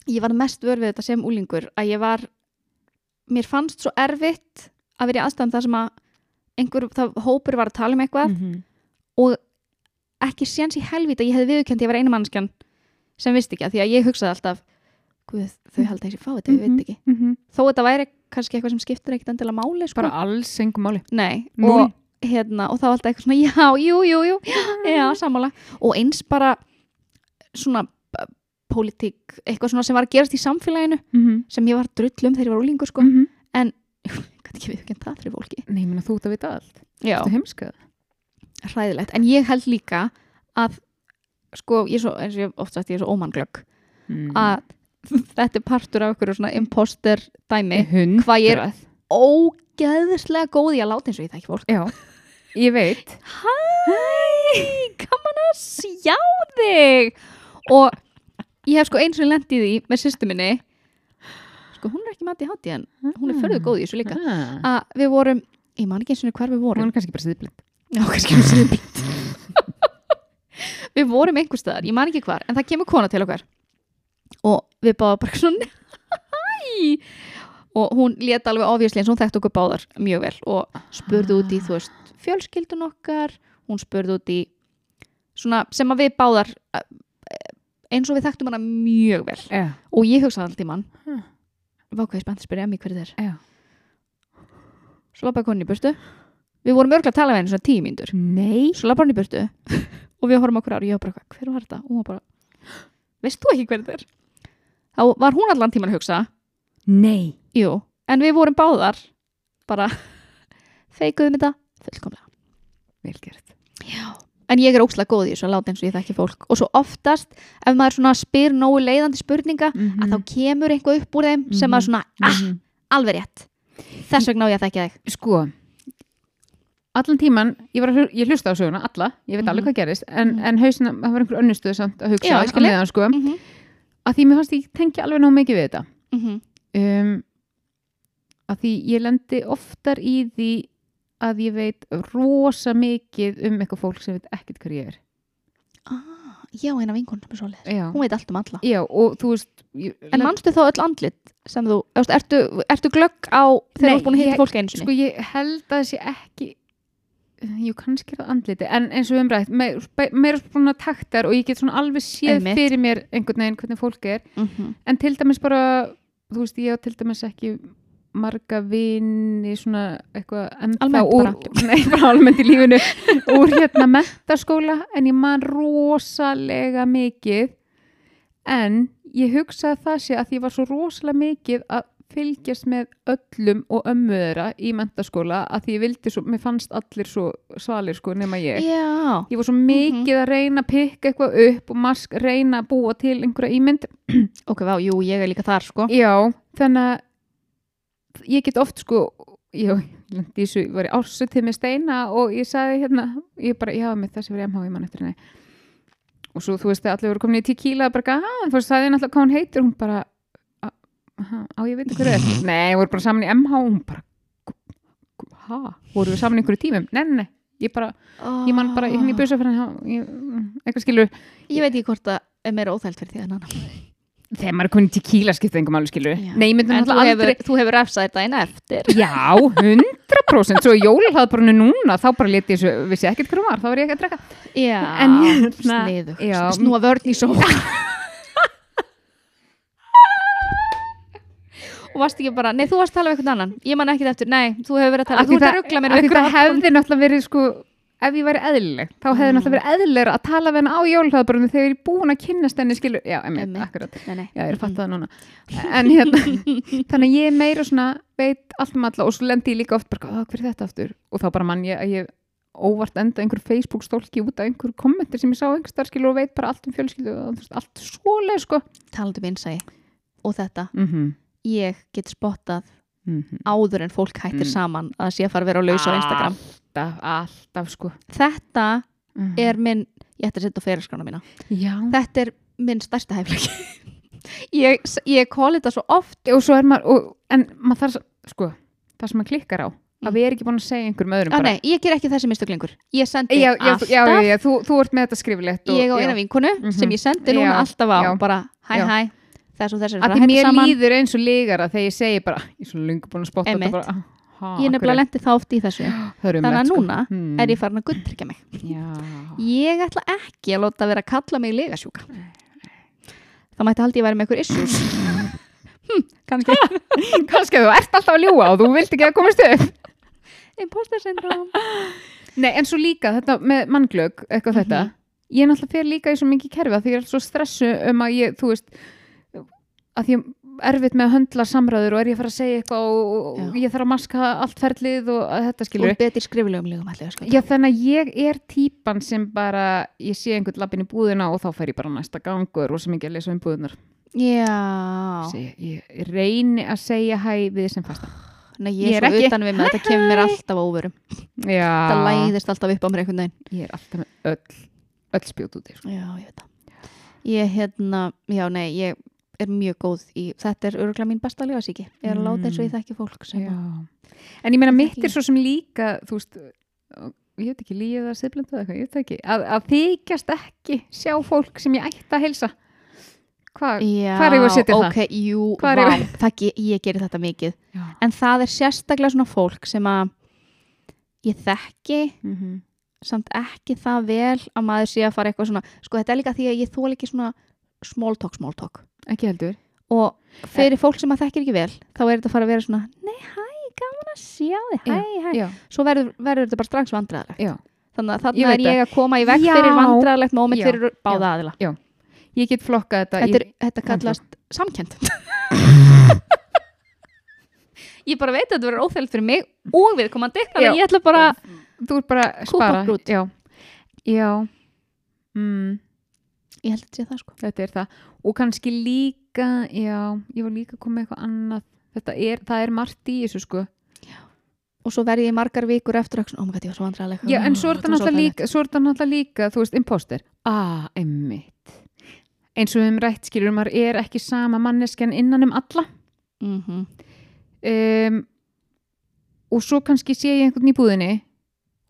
Speaker 1: ég var mest vör við þetta sem úlingur að ég var mér fannst svo erfitt að vera í aðstæðum þar sem að einhver, það hópur var að tala um eitthvað
Speaker 2: Mhm.
Speaker 1: og ekki séns í helvít að ég hefði viðurkjönd ég var einu mannskjan sem vissi ekki að því að ég hugsaði alltaf Guð, þau held að þessi fá þetta, ég veit ekki
Speaker 2: Mhm.
Speaker 1: þó þetta væri kannski eitthvað sem skiptir ekkit endilega máli sko.
Speaker 2: bara alls engum máli
Speaker 1: Nei, og hérna og þá alltaf eitthvað svona, já, jú, jú, jú já, sammála, og eins bara svona uh, pólitík, eitthvað svona sem var að gerast í samfélaginu
Speaker 2: Mhm.
Speaker 1: sem ég var drullum þegar ég var úlingur sko,
Speaker 2: Mhm.
Speaker 1: ég gæti ekki viðkjönd það fyrir fólki.
Speaker 2: Nei, ég meina þú ert að vita allt.
Speaker 1: Já,
Speaker 2: þú heimskað
Speaker 1: hræðilegt, en ég held líka að sko, ég er svo, eins og ég hef oft sagt, ég er svo ómannglögg
Speaker 2: mm.
Speaker 1: að þetta er partur af einhverju svona imposter dæmi. Hvað ég er ógeðslega góð í að láta eins og ég þekki fólk.
Speaker 2: Já, ég veit.
Speaker 1: Hæ, gaman að sjá þig. Og ég hef sko eins og lent í því með sýstu minni. Sko hún er ekki mati hátti en hún er förðu góð í þessu líka.
Speaker 2: Ah.
Speaker 1: að við vorum, ég man ekki eins og hver við
Speaker 2: hún
Speaker 1: vorum
Speaker 2: er kannski bara siðblind
Speaker 1: Já, kannski hún séð blind Við vorum einhver staðar, ég man ekki hvar en það kemur kona til okkar. Og við báðum bara svona hæ og hún lét alveg ofjörsli eins og hún þekkt okkur báðar mjög vel og spurði út í þú veist, fjölskyldun okkar. Hún spurði út í svona sem að við báðar eh, eins og við þekktum hana mjög vel.
Speaker 2: Já,
Speaker 1: og ég hugsaði alltaf í mann.
Speaker 2: Hmm.
Speaker 1: vákvæði spennt að spyrja mig hverju þeir
Speaker 2: já.
Speaker 1: Svo lappaði konin í burtu. Við vorum örgulega að tala við henni svona tíu mínútur.
Speaker 2: Nei.
Speaker 1: Svo lappaði hann í burtu. Og við horfum okkur ár og ég var bara, hver var þetta? og hún var bara, veist þú ekki hver þetta er? þá var hún allan tíman að hugsa
Speaker 2: nei
Speaker 1: jú, en við vorum báðar bara feikuðum þetta fullkomlega
Speaker 2: vel gert
Speaker 1: Já. en ég er óslega góð í þessu að láta eins og ég þekki fólk og svo oftast ef maður svona spyr nógu leiðandi spurninga
Speaker 2: Mhm.
Speaker 1: að þá kemur eitthvað upp úr þeim sem maður svona, ah,
Speaker 2: Mhm.
Speaker 1: alveg rétt þess vegna á ég að þekki þig
Speaker 2: sko allan tíman, ég, var að, hlu- ég hlusta á söguna alla, ég veit
Speaker 1: Mhm.
Speaker 2: alveg hvað gerist en,
Speaker 1: Mhm.
Speaker 2: en hausina, það var einhver önnustuð samt að hugsa
Speaker 1: Já, ég.
Speaker 2: meðan, sko,
Speaker 1: mm -hmm.
Speaker 2: að því mér fannst ég tengja alveg nóg mikið við þetta
Speaker 1: Mm -hmm.
Speaker 2: um, að því ég lendi oftar í því að ég veit rosa mikið um eitthvað fólk sem veit ekkert hver ég er.
Speaker 1: Ah, já, eina vinkun sem er
Speaker 2: já,
Speaker 1: hún veit allt um alla.
Speaker 2: Já og veist ég,
Speaker 1: en manstu þá öll andlit sem þú, veist, ertu, ertu glögg á þegar þú ert búin að hitta fólk einu sinni?
Speaker 2: sko ég held að sé ekki jú kannski er það andliti en eins og umrætt, me, be- meira svona taktar og ég get svona alveg séð
Speaker 1: Einmitt.
Speaker 2: fyrir mér einhvern veginn hvernig fólk er.
Speaker 1: Mm -hmm.
Speaker 2: en til dæmis bara, þú veist ég á til dæmis ekki marga vini svona eitthvað
Speaker 1: Almennt
Speaker 2: í lífinu. Úr hérna mentaskóla en ég man rosalega mikið. En ég hugsa að það sé að ég var svo rosalega mikið að fylgjast með öllum og ömmu þeirra í mentaskóla að því ég vildi svo, mér fannst allir svo svalir sko nema ég.
Speaker 1: Já,
Speaker 2: ég var svo mikið að reyna að pikka eitthvað upp og mask reyna að búa til einhverja ímynd.
Speaker 1: Ok, vá, jú, ég er líka þar sko.
Speaker 2: Já, þannig að ég get oft sko ég var í ársutið með steina og ég sagði hérna ég bara, já, með þessi verið MH í mann eftir henni. Og svo, þú veist, þegar allir voru komin í tequila bara, að, þú veist, sagði ég náttúrulega hvað hún heitir hún bara, "A- aha, á ég veit hver er. Nei, voru bara saman í MH hún bara, hæ voru við saman í einhverju tímum, nei, nei, nei ég bara, ég man bara, hérna í busa fyrir henni eitthvað skilur,
Speaker 1: ég veit ekki hvort það er meira óþælt fyrir því en annan
Speaker 2: þegar maður er komin til kíla skipta engum alveg skilur
Speaker 1: Já.
Speaker 2: Nei,
Speaker 1: En þú
Speaker 2: náttúrulega
Speaker 1: hefur,
Speaker 2: aldrei
Speaker 1: þú hefur refsað þetta einn eftir.
Speaker 2: Já, 100% Svo jólalhlaðborinu núna, þá bara leti svo Vissi ekkert hún var, þá var ég ekki að drekka
Speaker 1: Já,
Speaker 2: En hérna-
Speaker 1: sniðu.
Speaker 2: Já.
Speaker 1: Snúa vörn í sól. Og varst ekki bara, nei þú varst að tala um eitthvað annan Ég man ekki eftir, nei, þú hefur verið að tala Þú ert að ruggla mér
Speaker 2: það hefði náttúrulega verið sko ef ég væri eðlileg, þá hefði
Speaker 1: Mm.
Speaker 2: náttúrulega verið eðlilegur að tala við henni á jólalhlaðborinu þegar ég er búin að kynnast henni skilur, já,
Speaker 1: Einmitt.
Speaker 2: akkurat
Speaker 1: Nei, nei.
Speaker 2: Já, ég er að fatta það núna. En hérna, þannig að ég er meira svona, veit allt um alla og svo lendi ég líka oft bara, "Á, hver er þetta aftur? Og þá bara mann ég að ég óvart enda einhver Facebook stólki út af einhver kommentir sem ég sá einhver starfskilu og veit bara allt um fjölskyldu og allt svoleið, sko.
Speaker 1: Talandi um innsæi Og þetta,
Speaker 2: Mm -hmm.
Speaker 1: ég get spottað
Speaker 2: Mm -hmm.
Speaker 1: áður en fólk hættir
Speaker 2: Mm.
Speaker 1: saman að sé að fara að vera á laus á Instagram
Speaker 2: Alltaf, alltaf, sko.
Speaker 1: Þetta
Speaker 2: Mm
Speaker 1: er minn, ég ætti að setja á fyrirskrána mína
Speaker 2: Já.
Speaker 1: Þetta er minn stærsta hæfleiki Ég, ég kóli þetta svo oft
Speaker 2: og svo er maður, og, en maður þarf, sko, það sem maður klikkar á, að við erum ekki búin að segja einhverjum öðrum
Speaker 1: Já, nei, ég ger ekki þessi mistök lengur Ég sendi
Speaker 2: Já, já,
Speaker 1: alltaf
Speaker 2: þú, þú ert með þetta skrifilegt og,
Speaker 1: Ég
Speaker 2: já.
Speaker 1: eina vinkonu
Speaker 2: Mhm.
Speaker 1: sem ég sendi núna alltaf á bara hæ hæ þess og þess er
Speaker 2: að mér
Speaker 1: saman.
Speaker 2: líður eins og lígara þegar ég segi bara, ég er svo lungu búin að spotta þetta bara, ha,
Speaker 1: ég nefnilega lendi þá oft í þessu.
Speaker 2: Það er um
Speaker 1: þannig að núna
Speaker 2: hmm.
Speaker 1: er ég farin að guttryggja mig.
Speaker 2: Já,
Speaker 1: ég ætla ekki að láta vera að kalla mig legasjúka. Þá mætti haldi ég væri með ykkur issues. Hm, kannski.
Speaker 2: Kannski þú ert alltaf að ljúa og þú vilt ekki að komast upp.
Speaker 1: Imposter syndrom
Speaker 2: nei, en svo líka þetta með mannglögg eitthvað þetta,
Speaker 1: Mhm.
Speaker 2: ég náttúrulega fer líka í svo mikið kerfi að því ég er svo stressu um að ég, þú veist að ég er erfitt með að höndla samræður og er ég að fara að segja eitthvað og,
Speaker 1: Já.
Speaker 2: ég þarf að maska allt ferlið og þetta
Speaker 1: og
Speaker 2: skilur
Speaker 1: betri skrifulegum legum allir.
Speaker 2: Já, þannig að ég er típan sem bara, ég sé einhvern lappin í búðina og þá fer ég bara næsta gangur og sem ekki að lesa um búðunar.
Speaker 1: já
Speaker 2: Ég, ég, reyni að segja hæ við sem fasta.
Speaker 1: Nei,
Speaker 2: Ég
Speaker 1: ég
Speaker 2: er
Speaker 1: svo utan við með þetta kemur mér alltaf á óvörum
Speaker 2: Já,
Speaker 1: það læðist alltaf upp á mér einhvern veginn
Speaker 2: ég er alltaf með öll, öll spjót úti. Sko.
Speaker 1: Já, ég veit það. Ég, hérna, já, nei, ég er mjög góð í, þetta er örgulega mín besta legasíki. Ég er að láta eins og ég þekki fólk sem
Speaker 2: Já.
Speaker 1: að,
Speaker 2: En ég meina
Speaker 1: Ég
Speaker 2: mitt er svo sem líka, þú veist, ég veit ekki, líða það siðblindu eða eitthvað, ég veit það ekki, að, að þykjast ekki sjá fólk sem ég ætti að heilsa. Hvað?
Speaker 1: já,
Speaker 2: hvar eigum við að setja það?
Speaker 1: ok, jú, vá,
Speaker 2: eigum
Speaker 1: það, ge- ég gerir þetta mikið.
Speaker 2: Já.
Speaker 1: En það er sérstaklega svona fólk sem að ég þekki
Speaker 2: Mm -hmm.
Speaker 1: samt ekki það vel að maður sé að fara eitthvað svona, sko þetta er líka því að ég þól ekki svona small talk, small talk.
Speaker 2: Ekki heldur.
Speaker 1: Og fyrir fólk sem að þekkir ekki vel, þá er þetta að fara að vera svona, nei, hæ, gaman að sjá þig, hæ, hæ.
Speaker 2: Já,
Speaker 1: Svo verður, verður þetta bara strax vandræðilegt.
Speaker 2: já.
Speaker 1: Þannig að þarna er ég að koma í
Speaker 2: Já.
Speaker 1: fyrir vandræðilegt moment
Speaker 2: Já.
Speaker 1: fyrir báða aðila.
Speaker 2: Ég get flokkað þetta
Speaker 1: Þetta, er, þetta kallast samkend. ég bara veit að þetta verður óþægild fyrir mig og við komandi.
Speaker 2: Já.
Speaker 1: Þannig að ég ætla bara,
Speaker 2: Þú ert bara að spara. Já, já. Mm,
Speaker 1: ég held að þetta sé það sko.
Speaker 2: Þetta er það. Og kannski líka Já, ég var líka með eitthvað annað. Þetta er, það er margt í þessu sko.
Speaker 1: Og svo verð ég margar vikur eftir að, oh god, ég var svo vandræðileg.
Speaker 2: Já, en svo er
Speaker 1: Þetta
Speaker 2: náttúrulega líka þú veist, imposter Ah, emmitt Eins og við höfum rætt skilur maður er ekki sama manneskjan innan um alla.
Speaker 1: Mhm.
Speaker 2: um, Og svo kannski sé ég einhvern í búðinni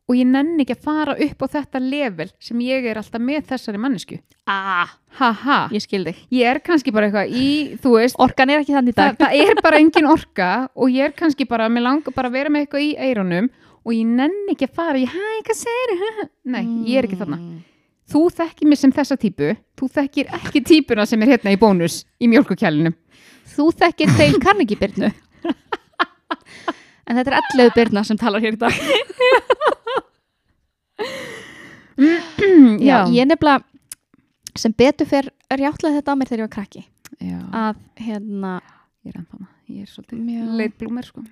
Speaker 2: og ég nenni ekki að fara upp á þetta level sem ég er alltaf með þessari mannesku
Speaker 1: Ah,
Speaker 2: ha ha,
Speaker 1: ég skil þig.
Speaker 2: ég er kannski bara eitthvað í, þú veist,
Speaker 1: Orkan er ekki þannig í
Speaker 2: það,
Speaker 1: dag.
Speaker 2: það er bara engin orka og ég er kannski bara, mér langar bara að vera með eitthvað í eironum og ég nenni ekki að fara í, hæ, hvað segir nei, ég er ekki þarna
Speaker 1: Mm.
Speaker 2: þú þekkir mig sem þessa típu þú þekkir ekki típuna sem er hérna í bónus í mjölkukjælunum
Speaker 1: Þú þekkir þeim Carnegie Byrnu. en þetta er 11 Byrna sem talar hér í dag. Já, ég nefnilega sem betur fer rjáttlega þetta á mér þegar ég var krakki
Speaker 2: já,
Speaker 1: að hérna,
Speaker 2: ég er ennþá maður ég er svolítið leitblúmer sko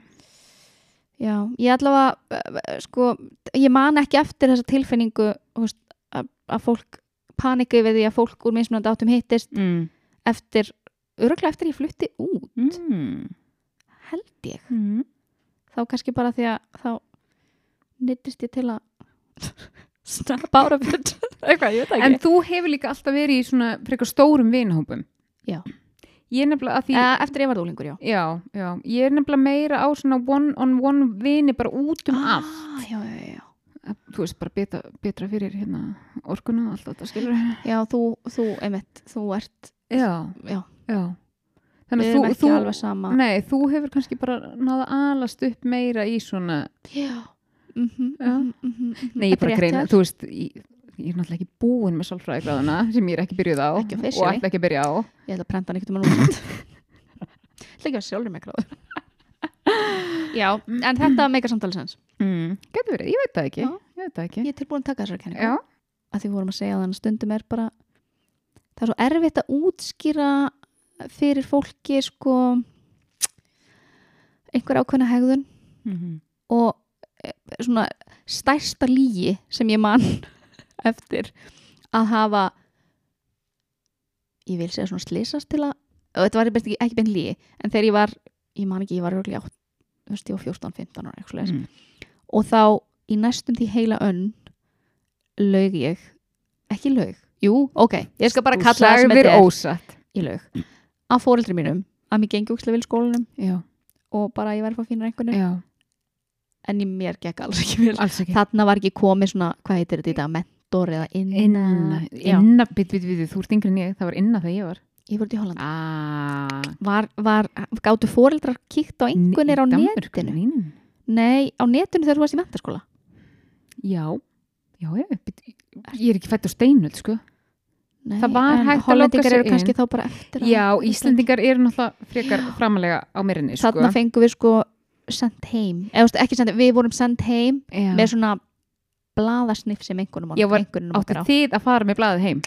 Speaker 1: já, ég allavega uh, sko, ég man ekki eftir þessa tilfinningu veist, að, að fólk panika yfir því að fólk úr mismunandi áttum hittist
Speaker 2: mm.
Speaker 1: eftir, öruglega eftir ég flutti út
Speaker 2: Mm.
Speaker 1: held ég,
Speaker 2: Mm.
Speaker 1: Þá kannski bara því að þá nýttist ég til að snappa ára fyrir eitthvað, ég veit það
Speaker 2: en
Speaker 1: ekki.
Speaker 2: þú hefur líka alltaf verið í svona frekar stórum vinahópum.
Speaker 1: Já.
Speaker 2: ég er nefnilega að því
Speaker 1: Eh, eftir ég var úlingur, já.
Speaker 2: Já, já, ég er nefnilega meira á svona one on one vini bara út um allt.
Speaker 1: ah, já, já, já.
Speaker 2: þú veist bara betra, betra fyrir hérna orkuna og allt þetta skilur
Speaker 1: Já, þú, þú, einmitt, þú ert
Speaker 2: já,
Speaker 1: já,
Speaker 2: já
Speaker 1: við
Speaker 2: þannig
Speaker 1: erum
Speaker 2: að
Speaker 1: ekki
Speaker 2: þú,
Speaker 1: alveg sama.
Speaker 2: Nei, þú hefur kannski bara náða alast upp meira í svona
Speaker 1: já. Mm -hmm,
Speaker 2: Já.
Speaker 1: mm -hmm, mm -hmm.
Speaker 2: nei, ég bara greina, þú veist ég, ég er náttúrulega ekki búin með sálfræðigráðuna sem ég er ekki byrjuð á
Speaker 1: Ekki
Speaker 2: og ætla ekki að byrja á.
Speaker 1: Ég ætla að prenta hann einhvern veginn út. Ég ætla ekki að sjálfur mig gráður. Já, en þetta meikar samtalisens
Speaker 2: mm. getur verið, ég veit það ekki
Speaker 1: Já.
Speaker 2: ég veit það ekki.
Speaker 1: Ég er tilbúin að taka þessar kenningu.
Speaker 2: Já,
Speaker 1: að því við vorum að segja þannig stundum er bara það er svo erfitt að útskýra fyrir fólki sko einhver ákveðna hegðun
Speaker 2: mm
Speaker 1: og eh, svona stærsta lígi sem ég man eftir að hafa ég vil segja svona slýsast til að og þetta var ekki, ekki beint lígi en þegar ég var, ég man ekki, ég var var 14-15 ára
Speaker 2: mm.
Speaker 1: og þá í næstum því heila önn laug ég. Ekki laug, jú, ok ég skal bara kalla það sem þetta er.
Speaker 2: ósatt.
Speaker 1: Í laug að fóreldri mínum, að mér gengi úkslega vel í skólanum
Speaker 2: já,
Speaker 1: og bara ég væri að fínar einhvern
Speaker 2: já,
Speaker 1: en í mér gekk alls ekki
Speaker 2: ekki.
Speaker 1: Þarna var ekki komið svona, hvað heitir þetta í dag mentor eða inna,
Speaker 2: inna, inna, bit, bit, bit, þú ert yngri en ég það var inna þegar ég var.
Speaker 1: Ég voru í Holland.
Speaker 2: Ah,
Speaker 1: var, var, gáttu fóreldrar kíkt á einhvernir á netinu
Speaker 2: netinu?
Speaker 1: nei, á netinu þegar þú varst í mentaskóla
Speaker 2: já, já, ég, ég er ekki fætt á steinöld sko
Speaker 1: nei,
Speaker 2: Það var hægt að loka
Speaker 1: kannski
Speaker 2: inn.
Speaker 1: þá bara eftir að-
Speaker 2: já, Íslendingar eru náttúrulega frekar framalega á mérinni sko.
Speaker 1: Þarna fengum við sko sendt heim, eða ekki sendt við vorum sendt heim
Speaker 2: Já.
Speaker 1: með svona blaðasniff sem einhvernum
Speaker 2: Ég var-
Speaker 1: einhvernum
Speaker 2: áttu
Speaker 1: okkar á.
Speaker 2: þið að fara með blaðið heim?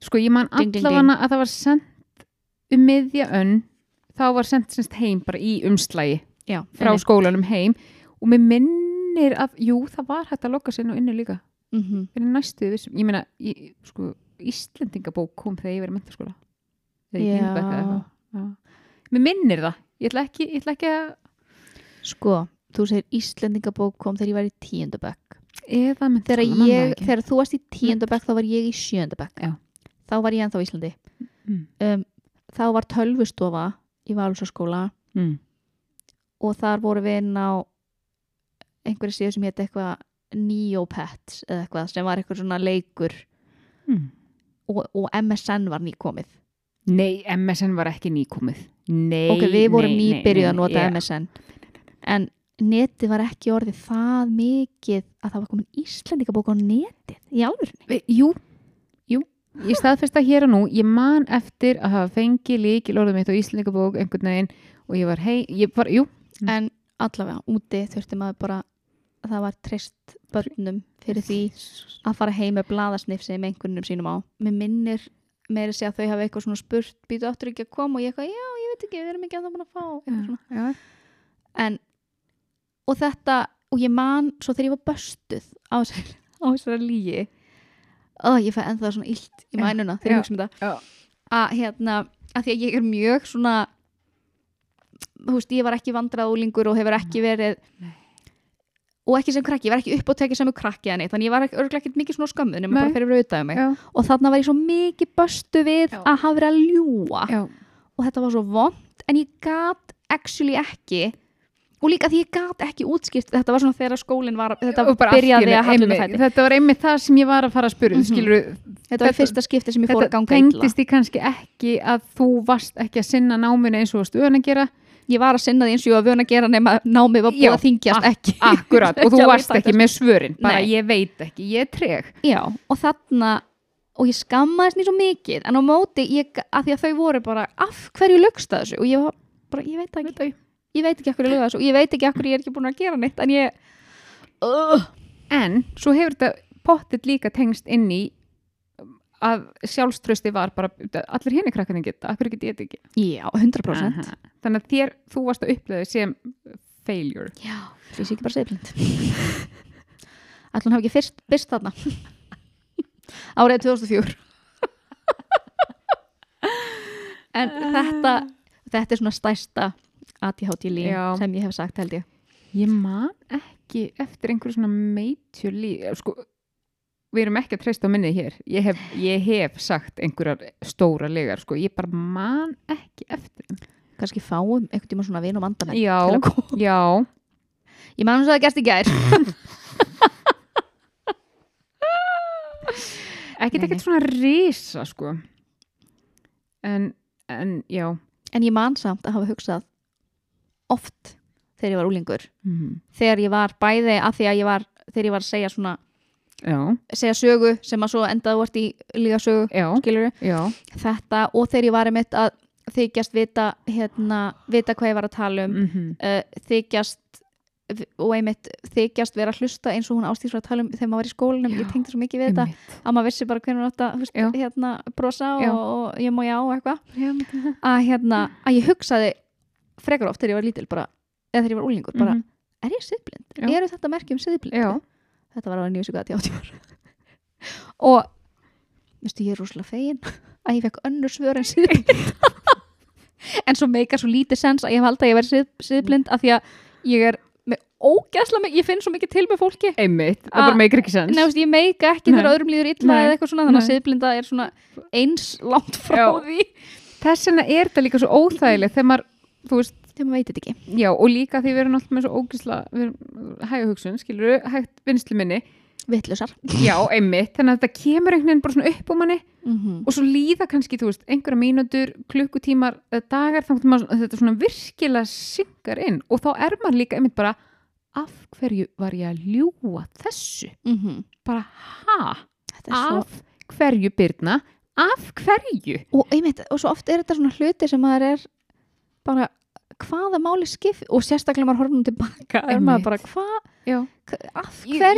Speaker 2: Sko ég man allavega að það var sendt um miðja önn þá var sendt semst heim bara í umslægi
Speaker 1: já,
Speaker 2: frá skólanum heim. Og mér minnir að jú það var hægt að lokka sér nú inni líka.
Speaker 1: Mm -hmm.
Speaker 2: fyrir næstu vissum, ég meina ég, sko, Íslendingabók kom þegar ég verið
Speaker 1: Já.
Speaker 2: mér minnir það, ég ætla ekki, ég ætla ekki að
Speaker 1: sko, þú segir Íslendingabók kom þegar ég var í tíundabökk þegar, þegar þú varst í tíundabökk þá var ég í sjöundabökk
Speaker 2: Já.
Speaker 1: þá var ég ennþá í Íslandi.
Speaker 2: Mm.
Speaker 1: um, þá var tölvustofa í Valsarskóla
Speaker 2: mm.
Speaker 1: og þar voru við inn á einhverju síðu sem hétt eitthvað Neopets eða eitthvað sem var eitthvað svona leikur.
Speaker 2: Mm.
Speaker 1: Og, og MSN var nýkomið.
Speaker 2: Nei, MSN var ekki nýkomið. Nei,
Speaker 1: ok, við vorum nýbyrjuð að nota
Speaker 2: já.
Speaker 1: MSN en netið var ekki orðið það mikið að það var komin Íslendingabók á netið í
Speaker 2: Vi- Jú, jú, ég staðfesta hér og nú, ég man eftir að hafa fengið líkil orðum mitt á Íslandingabók einhvern veginn og ég var hei, ég var, jú,
Speaker 1: en allavega úti þurfti maður bara það var treyst börnum fyrir því að fara heim með blaðasniff sem einhvernum sínum á. Mér minnir meiri segja að þau hafa eitthvað svona spurt býtu áttur ekki að koma? Og ég eitthvað já ég veit ekki við erum ekki að það búin að fá svona.
Speaker 2: já,
Speaker 1: en og þetta og ég man svo þegar ég var böstuð á þessari, lígi og ég fæ ennþá svona illt í mænuna þegar ég hugsa um þetta. að hérna að því að ég er mjög svona þú veist ég var ekki vandrað úlingur og hefur ekki verið
Speaker 2: Nei.
Speaker 1: Og ekki sem krakki, ég var ekki upp og tekið sem krakki þannig ég var ekki, örgulega ekkert mikið svona skömmu nema bara fyrir að auðvitaði mig.
Speaker 2: Já,
Speaker 1: og þarna var ég svo mikið böstu við
Speaker 2: Já.
Speaker 1: að hafa verið að ljúa
Speaker 2: já,
Speaker 1: og þetta var svo vond en ég gat actually ekki og líka því ég gat ekki útskýrt þetta var svona þegar skólinn var þetta byrjaði að hallum
Speaker 2: einmitt,
Speaker 1: fæti
Speaker 2: þetta var einmitt það sem ég var að fara að spyrja mm
Speaker 1: Mhm.
Speaker 2: skilur,
Speaker 1: þetta var
Speaker 2: þetta-
Speaker 1: fyrsta skipti sem ég fór að
Speaker 2: þetta
Speaker 1: ganga illa.
Speaker 2: tengdist því kannski ekki að þú varst ekki að sinna náminu eins og
Speaker 1: ég var að sinna því eins og ég var vön að gera nema námið var búið
Speaker 2: Já,
Speaker 1: að þingjast ekki.
Speaker 2: akkurat, og þú varst ekki með svörin bara
Speaker 1: Nei.
Speaker 2: ég veit ekki, ég er treg.
Speaker 1: Já, og þarna og ég skammaðist mér svo mikið en á móti, ég, að því að þau voru bara af hverju lögst það þessu? Og ég var bara, ég veit það ekki, ég veit ekki af hverju lögst þessu og ég veit ekki af hverju ég er ekki búin að gera neitt en ég uh,
Speaker 2: en svo hefur þetta pottit líka tengst inn í að sjálfströsti var bara allir henni krakkarnir geta, akkur get ég þetta ekki?
Speaker 1: Já, 100%
Speaker 2: Aha. þannig að þér, þú varst að upplega sem failure.
Speaker 1: Já, því sé ekki bara segblind ætlum hann hafi ekki fyrst byrst þarna. Árið 2004 en þetta þetta er svona stærsta ADHD lín
Speaker 2: Já.
Speaker 1: sem ég hef sagt held ég.
Speaker 2: Ég man ekki eftir einhverju svona líf sko, við erum ekki að treysta á minnið hér. Ég hef, ég hef sagt einhverjar stóra legar, sko, ég bara man ekki eftir
Speaker 1: kannski fáum einhvern tíma svona vin og vandamenn
Speaker 2: já, já.
Speaker 1: Ég man þess að það gerst í gær.
Speaker 2: Ekkert ekkert svona risa sko. En, en já.
Speaker 1: En ég man samt að hafa hugsað oft þegar ég var úlingur
Speaker 2: mm.
Speaker 1: þegar ég var bæði að því að ég var þegar ég var að segja svona
Speaker 2: já,
Speaker 1: segja sögu sem að svo endaði vart í líka sögu
Speaker 2: já, já.
Speaker 1: Þetta og þegar ég var einmitt að þykjast vita hérna, vita hvað ég var að tala um
Speaker 2: mm
Speaker 1: uh, þykjast og einmitt þykjast vera að hlusta eins og hún ástýrs var að tala um þegar maður var í skólinum, ég tengdi svo mikið við þetta að maður vissi bara hvernig átt að hérna, brosa og, og ég má já og eitthvað. Að, hérna, að ég hugsaði frekar oft þegar ég var lítil bara, eða þegar ég var úlingur bara,
Speaker 2: Mhm.
Speaker 1: er ég siðblind? Eru þetta merkjum siðblind? Þetta var á nýjus og gæti áttjúr og veistu, ég er rúslega fegin að ég fekk önnur svör en siðblind. En svo meikar svo lítið sens að ég hef haldið að ég verið sið, siðblind af því að ég er með mikið, ég finn svo mikið til með fólki.
Speaker 2: Einmitt, það
Speaker 1: Að-
Speaker 2: bara meikir ekki sens.
Speaker 1: Nei, veist, ég meika ekki þegar öðrum líður illa eða eitthvað svona, þannig að
Speaker 2: Nei.
Speaker 1: siðblinda er svona eins langt frá
Speaker 2: Já.
Speaker 1: því.
Speaker 2: Þess vegna er þetta líka svo óþægilegt þegar maður, þú veist,
Speaker 1: þegar maður veit þetta ekki.
Speaker 2: Já og líka því við erum alltaf með svo ógisla við erum hæga hugsun, skilur hægt vinslu minni,
Speaker 1: vitlusar
Speaker 2: já, einmitt þannig að þetta kemur einhvern veginn bara svona upp á manni
Speaker 1: mm -hmm.
Speaker 2: og svo líða kannski, þú veist, einhverja mínútur klukkutímar, dagar þannig að þetta svona virkilega syngar inn og þá er maður líka einmitt bara af hverju var ég að ljúa þessu? Bara, ha,
Speaker 1: er svo
Speaker 2: af hverju Birna, af hverju?
Speaker 1: Og, einmitt, og svo oft er þetta svona hluti sem maður er bara hvaða máli skip og sérstaklega maður horfum tilbaka er maður bara hvað
Speaker 2: já,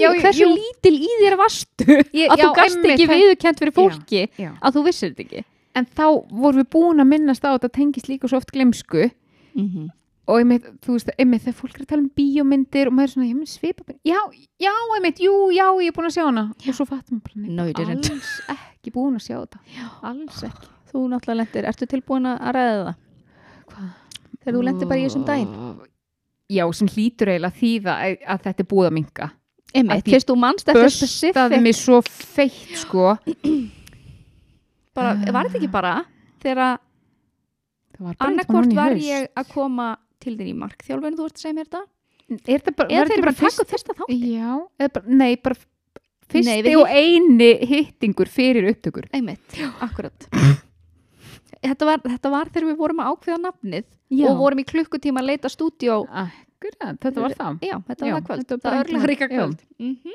Speaker 2: já,
Speaker 1: hversu lítil í þér varstu?
Speaker 2: Ég,
Speaker 1: að þú gast ekki viðurkent fyrir fólki
Speaker 2: já.
Speaker 1: að þú vissir þetta ekki.
Speaker 2: En þá vorum við búin að minnast á þetta tengist líka svo oft glemsku
Speaker 1: mm -hmm.
Speaker 2: og einmitt, þú veist, einmitt þegar fólk er að tala um bíómyndir og maður er svona, ég minn svipa já, já, einmitt, jú, já, ég er búin að sjá hana. Og svo fattum maður bara, alls ekki búin að sjá þetta. Alls ekki.
Speaker 1: Þú náttúrulega lendir, ertu tilbúin að ræða það?
Speaker 2: Hvað?
Speaker 1: Þegar þú lendir bara í þessum daginn.
Speaker 2: Já, sem hlýtur eiginlega þýða að, að þetta er búið að minka
Speaker 1: einmitt, fyrst þú manst eftir
Speaker 2: börstaði
Speaker 1: specific.
Speaker 2: mig svo feitt sko.
Speaker 1: Bara, var þetta ekki bara þegar
Speaker 2: Það var
Speaker 1: ég að koma til þín í markþjálfun, þú ert að segja mér þetta?
Speaker 2: Er þetta bara,
Speaker 1: eða þeir
Speaker 2: bara
Speaker 1: upp fyrsta þátt
Speaker 2: já, eða bara, nei, bara fyrsti
Speaker 1: Nei,
Speaker 2: og eini hittingur fyrir upptökur.
Speaker 1: Einmitt, akkurat þetta var, þetta var þegar við vorum að ákveða nafnið
Speaker 2: Já.
Speaker 1: og vorum í klukkutíma að leita
Speaker 2: Akkurat, þetta var það.
Speaker 1: Já, þetta var það kvöld,
Speaker 2: þetta var
Speaker 1: það
Speaker 2: bara
Speaker 1: örlega ríka
Speaker 2: einhvern-
Speaker 1: kvöld. Mm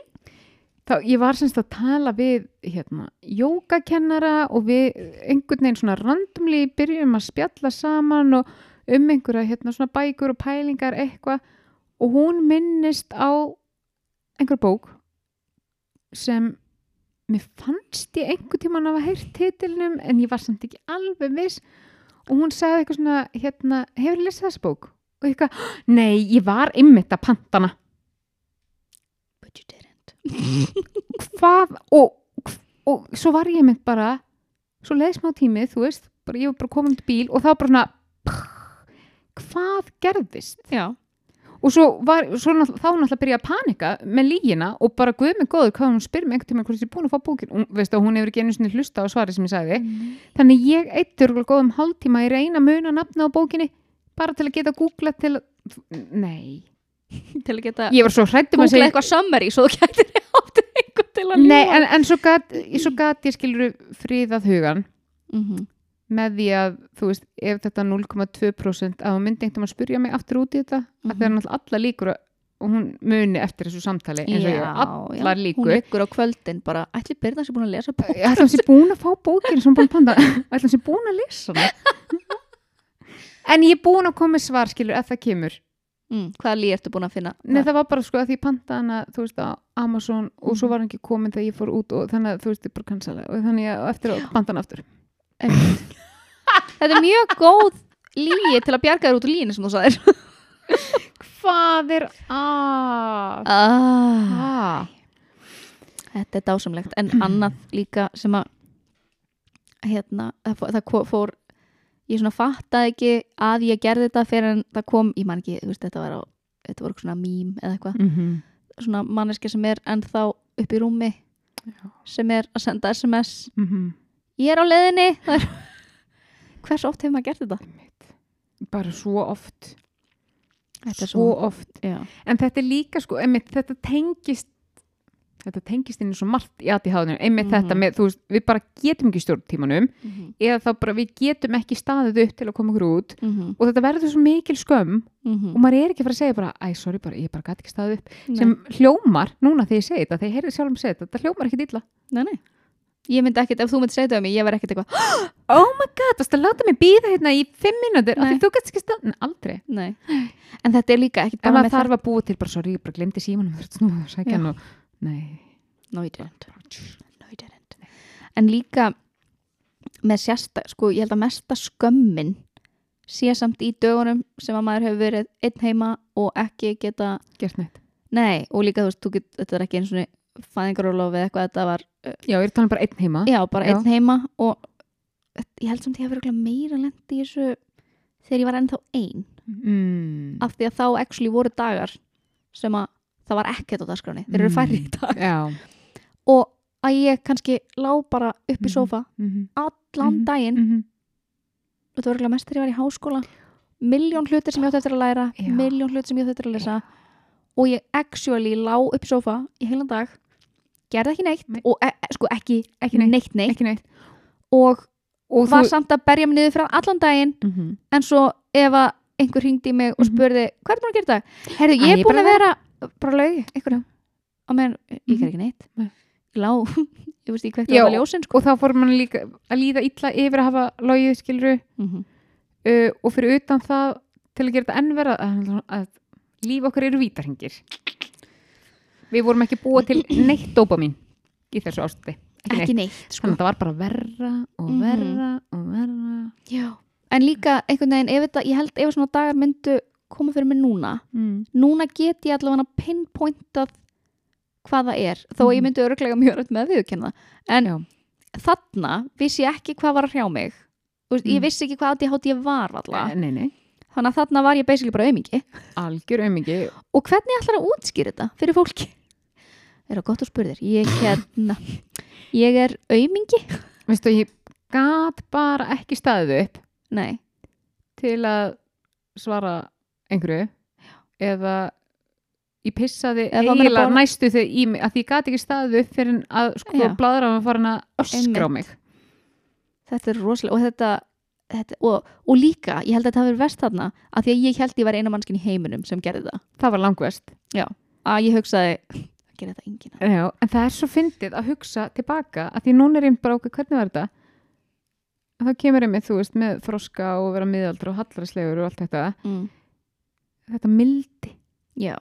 Speaker 2: þá, ég var semst að tala við hérna, jógakennara og við einhvern veginn svona randomli byrjum að spjalla saman og um einhverja hérna, svona bækur og pælingar eitthvað. Og hún minnist á einhver bók sem mér fannst ég einhvern tímann að hafa heyrt titilnum en ég var samt ekki alveg viss. Og hún sagði eitthvað svona hérna, hefur lesið þessa bók? og eitthvað, nei, ég var einmitt að pantana
Speaker 1: but you didn't.
Speaker 2: Hvað og, og svo var ég mynd bara svo leið smá tími, þú veist bara, ég var bara komin til bíl og þá bara svona hvað gerðist?
Speaker 1: Já,
Speaker 2: og svo var, svo náttúrulega, þá náttúrulega byrja að panika með lígina og bara guð mig góður hvað hún spyr mig einhvern tíma hvort ég er búin að fá bókin og veist hún hefur ekki einu sinni hlusta á svari sem ég sagði. Þannig ég eittur góðum hálftíma í reyna muna nafna á bókinni bara til að geta googla til að nei,
Speaker 1: til að geta
Speaker 2: ég var svo hrættum að segja
Speaker 1: eitthvað summary svo þú gætir áttu einhvern til að
Speaker 2: Nei, en, en svo gat ég skilur friðað hugan
Speaker 1: mm -hmm.
Speaker 2: Með því að, þú veist, ef þetta 0,2% að hún myndi einhvern veginn að spyrja mig aftur út í þetta, að það er náttúrulega alla líkur og hún muni eftir þessu samtali eins og ég á allar
Speaker 1: hún
Speaker 2: líkur.
Speaker 1: á kvöldin bara, ætli Byrna sé búin að lesa bók
Speaker 2: ætla að sé búin að fá bókin ætla að sé búin að lesa en ég er búin að koma svar skilur ef það kemur.
Speaker 1: Mm, hvaða lí ertu búin að finna?
Speaker 2: Nei, það var bara sko að því hana þú veist á Amazon og svo var hann ekki komin þegar ég fór út og þannig þú veist ég bara cancela og þannig að eftir að panta hann aftur.
Speaker 1: Þetta er mjög góð líi til að bjarga þér út úr línu sem þú sagðir.
Speaker 2: Hvað er að?
Speaker 1: ah,
Speaker 2: Ah.
Speaker 1: þetta er dásamlegt. En annað líka sem að hérna, það fór, ég svona fattaði ekki að ég gerði þetta fyrir en það kom, ég man ekki, þú veist, þetta var á þetta voru svona mím eða eitthvað.
Speaker 2: Mm -hmm.
Speaker 1: svona manneski sem er ennþá upp í rúmi sem er að senda SMS ég er á leiðinni. Það er... hvers oft hefur maður gert þetta?
Speaker 2: Bara svo oft
Speaker 1: er
Speaker 2: Svo oft
Speaker 1: já.
Speaker 2: En þetta er líka sko, einmitt, þetta tengist þetta tengist inn í svo margt í aðtíðháðinu einmitt
Speaker 1: Mhm.
Speaker 2: þetta með, þú veist, við bara getum ekki stjórn tímanum
Speaker 1: Mhm.
Speaker 2: eða þá bara við getum ekki staðið upp til að koma okkur út
Speaker 1: Mhm.
Speaker 2: og þetta verður svo mikil skömm
Speaker 1: Mhm.
Speaker 2: og maður er ekki að fara að segja bara, æ, sorry bara, ég bara gæti ekki staðið upp
Speaker 1: Nei.
Speaker 2: sem hljómar, núna þegar ég segi þetta þegar ég heyrði sjálfum segja þetta, þetta hljómar ekki illa
Speaker 1: Nei, nei. Ég myndi ekkert, ef þú myndi segja þetta um mig, ég verð ekkert eitthvað,
Speaker 2: oh my god, það er láta mig býða hérna í fimm mínútur? Af því þú gæti ekki Nei, aldrei.
Speaker 1: Nei. En þetta er líka ekkert
Speaker 2: ef maður þarf að búa til bara, sorry, ég bara glemdi símanum þú snúið að sækja hann og, nei.
Speaker 1: No, you didn't. No, you didn't. En líka með sérsta, sko, ég held að mesta skömmin sé samt í dögunum sem að maður hefur verið einn heima og ekki geta,
Speaker 2: gert neitt.
Speaker 1: Nei, og líka þú veist, þú get, þetta er ekki eins og fæðingarólof eða eitthvað, þetta var, uh,
Speaker 2: já, ég er talað um bara einn heima
Speaker 1: já, bara
Speaker 2: Já.
Speaker 1: einn heima og ég held samt ég hef verið meira lendi í þessu þegar ég var ennþá ein,
Speaker 2: mm.
Speaker 1: af því að þá actually voru dagar sem að það var ekkert á dagskráni, þeir eru
Speaker 2: Mm.
Speaker 1: færri í dag
Speaker 2: já
Speaker 1: og að ég kannski lá bara upp í
Speaker 2: Mhm.
Speaker 1: sófa
Speaker 2: mm
Speaker 1: allan
Speaker 2: Mhm.
Speaker 1: daginn
Speaker 2: -hmm.
Speaker 1: þetta var örugglega mest þegar ég var í háskóla miljón hlutir sem ég átti eftir að læra miljón hlutir sem ég átti eftir að lesa og ég actually lá upp í sofa í heilan dag gerði ekki neitt
Speaker 2: Nei.
Speaker 1: og e e- sko ekki,
Speaker 2: Ekki neitt.
Speaker 1: neitt,
Speaker 2: ekki neitt
Speaker 1: og
Speaker 2: og
Speaker 1: var samt að berja mig niður frá allan daginn
Speaker 2: mm -hmm.
Speaker 1: en svo ef að einhver hringdi í mig og
Speaker 2: Mhm.
Speaker 1: spurði hvað er búin að gera dag? Herðu, ég er búin að vera bara laugi, einhverju á meðan, ég ger ekki neitt lá, ég veist kvekti
Speaker 2: Já,
Speaker 1: á það ljósin sko.
Speaker 2: og þá fór mann líka að líða illa yfir að hafa logið skilru
Speaker 1: mm -hmm.
Speaker 2: uh, og fyrir utan það til að gera þetta enn vera að, að líf okkar eru vítarhingir við vorum ekki búa til neitt dopamin í þessu ástandi ekki
Speaker 1: ekki neitt sko.
Speaker 2: þannig að það var bara verra og
Speaker 1: Mhm.
Speaker 2: verra og verra
Speaker 1: Já. En líka einhvern veginn, ef þetta, ég held ef svona dagar myndu koma fyrir mig núna,
Speaker 2: mm.
Speaker 1: núna get ég allavega pinpointað hvað það er, þó að ég
Speaker 2: Mhm.
Speaker 1: myndi örglega mjög rætt með að viðurkenna það. En
Speaker 2: Já.
Speaker 1: þarna vissi ég ekki hvað var að hrjá mig. Veist, Ég
Speaker 2: Mm.
Speaker 1: vissi ekki hvað ADHD ég var allavega.
Speaker 2: nei, nei,
Speaker 1: Þannig að þarna var ég basically bara aumingi.
Speaker 2: algjör aumingi
Speaker 1: Og hvernig ætlar að útskýra þetta fyrir fólki? Er það gott að spurðir? Ég, hérna, ég er aumingi?
Speaker 2: veistu, ég gat bara ekki staðið upp
Speaker 1: Nei.
Speaker 2: til að svara einhverju eða ég pissaði eiginlega
Speaker 1: borða.
Speaker 2: næstu þegar í mig að því ég gat ekki staðið upp fyrir að sko bladra að fara að öskra á mig
Speaker 1: Þetta er rosalega, og þetta, þetta og, og líka, ég held að þetta hafi verið verst þarna að því að ég held ég var eina mannskinn í heiminum sem gerði það.
Speaker 2: það var langvest
Speaker 1: Að ég hugsaði, það gerði þetta enginn.
Speaker 2: Já, en það er svo fyndið að hugsa tilbaka að því núna er ég bara okkur hvernig var þetta það kemur einmitt, þú veist, með þroska og vera miðaldra og hallarislegur og allt þetta
Speaker 1: Mm.
Speaker 2: þetta mildi
Speaker 1: Já,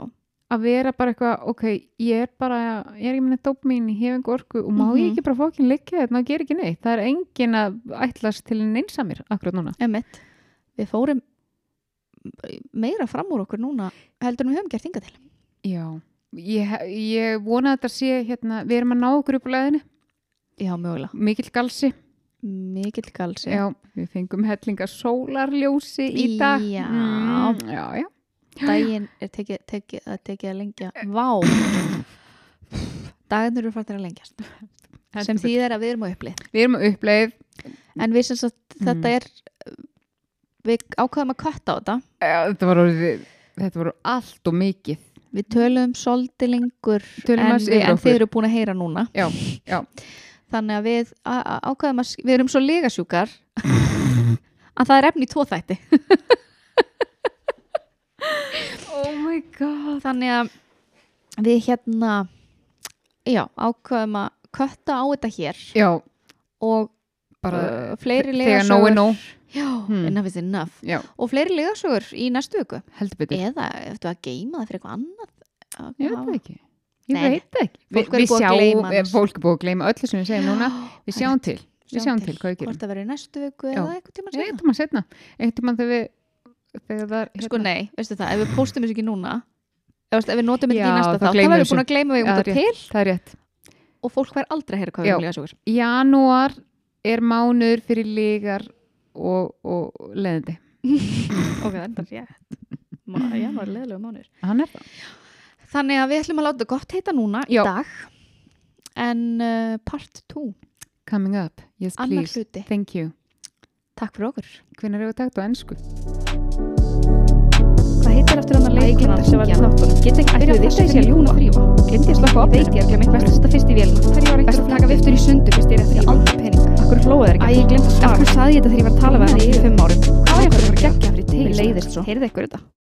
Speaker 2: að vera bara eitthvað, ok, ég er bara ég er ekki með dóp mín, ég hef einhver orku og má ég
Speaker 1: Mhm.
Speaker 2: ekki bara fókin liggja þetta og gera ekki neitt það er engin að ætlast til en einsamir akkurat núna
Speaker 1: emitt. Við fórum meira fram úr okkur núna heldur en við höfum gert hinga til.
Speaker 2: Já, ég, ég vona að þetta sé hérna, við erum að ná okkur upp á leðinu
Speaker 1: Já, mögulega.
Speaker 2: mikill galsi,
Speaker 1: Mikill galsi.
Speaker 2: já, við fengum hellinga sólarljósi í dag
Speaker 1: Já.
Speaker 2: mm, já, já
Speaker 1: Daginn er tekið, að tekið að lengja. Vá. Dagarnir eru fættir að lengjast. Sem
Speaker 2: Heldur
Speaker 1: þýðir að við erum á
Speaker 2: betur. við erum að uppleið
Speaker 1: En við sem sagt,
Speaker 2: Mm.
Speaker 1: þetta er, við ákvaðum að kötta á þetta.
Speaker 2: þetta var, orðið, þetta var allt og mikið
Speaker 1: Við töluðum svolítið lengur
Speaker 2: Tölum
Speaker 1: en, við, en þið eru búin að heyra núna.
Speaker 2: já, já,
Speaker 1: Þannig að við ákvaðum að, við erum svo legasjúkar að það er efni í tvo þætti.
Speaker 2: oh my god.
Speaker 1: Þannig að við hérna, já, ákvaðum að kötta á þetta hér.
Speaker 2: Já,
Speaker 1: og
Speaker 2: bara
Speaker 1: uh, fleiri
Speaker 2: þegar nóg er
Speaker 1: legasögur.
Speaker 2: nóg.
Speaker 1: Já,
Speaker 2: Hmm.
Speaker 1: enough is enough.
Speaker 2: já,
Speaker 1: Og fleiri legasögur í næstu viku. Eða eftir að geima það fyrir eitthvað annað. Að
Speaker 2: ég veit ekki. Ég veit ekki. Vi,
Speaker 1: er
Speaker 2: við
Speaker 1: búið að
Speaker 2: sjá,
Speaker 1: gleyma
Speaker 2: eh, fólk er búið að gleyma öllu sem við segjum núna. Við sjáum til, við
Speaker 1: Sjáum
Speaker 2: sjáum til hvað við gerum.
Speaker 1: Hvort það verður í næstu viku eða eitthvað tíma
Speaker 2: setna Eitt tímann þegar við þegar það er hérna-
Speaker 1: Sko nei, veistu það, ef við postum þessu ekki núna ef, við notum þetta í næsta
Speaker 2: þá
Speaker 1: þá verðum
Speaker 2: við
Speaker 1: búin að gleyma við um þetta til.
Speaker 2: það er rétt.
Speaker 1: Og fólk fær aldrei að heyra hvað við um legasögur
Speaker 2: Janúar er mánuður fyrir lígar og, og leðindi
Speaker 1: Ok, það þetta rétt.
Speaker 2: Hann er það.
Speaker 1: Þannig að við ætlum að láta gott heita núna í dag. En uh, part 2
Speaker 2: Coming up, yes please. Thank you.
Speaker 1: Takk fyrir okkur.
Speaker 2: Hvenær hefur takt á ennsku?
Speaker 1: Heitir eftir hann að leikuna sem var í þáttunum? Get ekki að byrja þessu sé að ljúna þrýfa. Glemdi ég að slökka á opninu. Veit ég að glemdi best að setja fyrst í vélina. Ég ekkert að taka viftur í sundu fyrst ég er eftir aldrei pening. Akkur hlóðu þeir ekki. Æ, ég glemdi að svara. Akkur saði ég þetta þegar ég var að tala við hann í fimm árum. Hvað var ég að fara að gegja fyrir til? Mér leiðist svo. Heyrði ykkur þetta?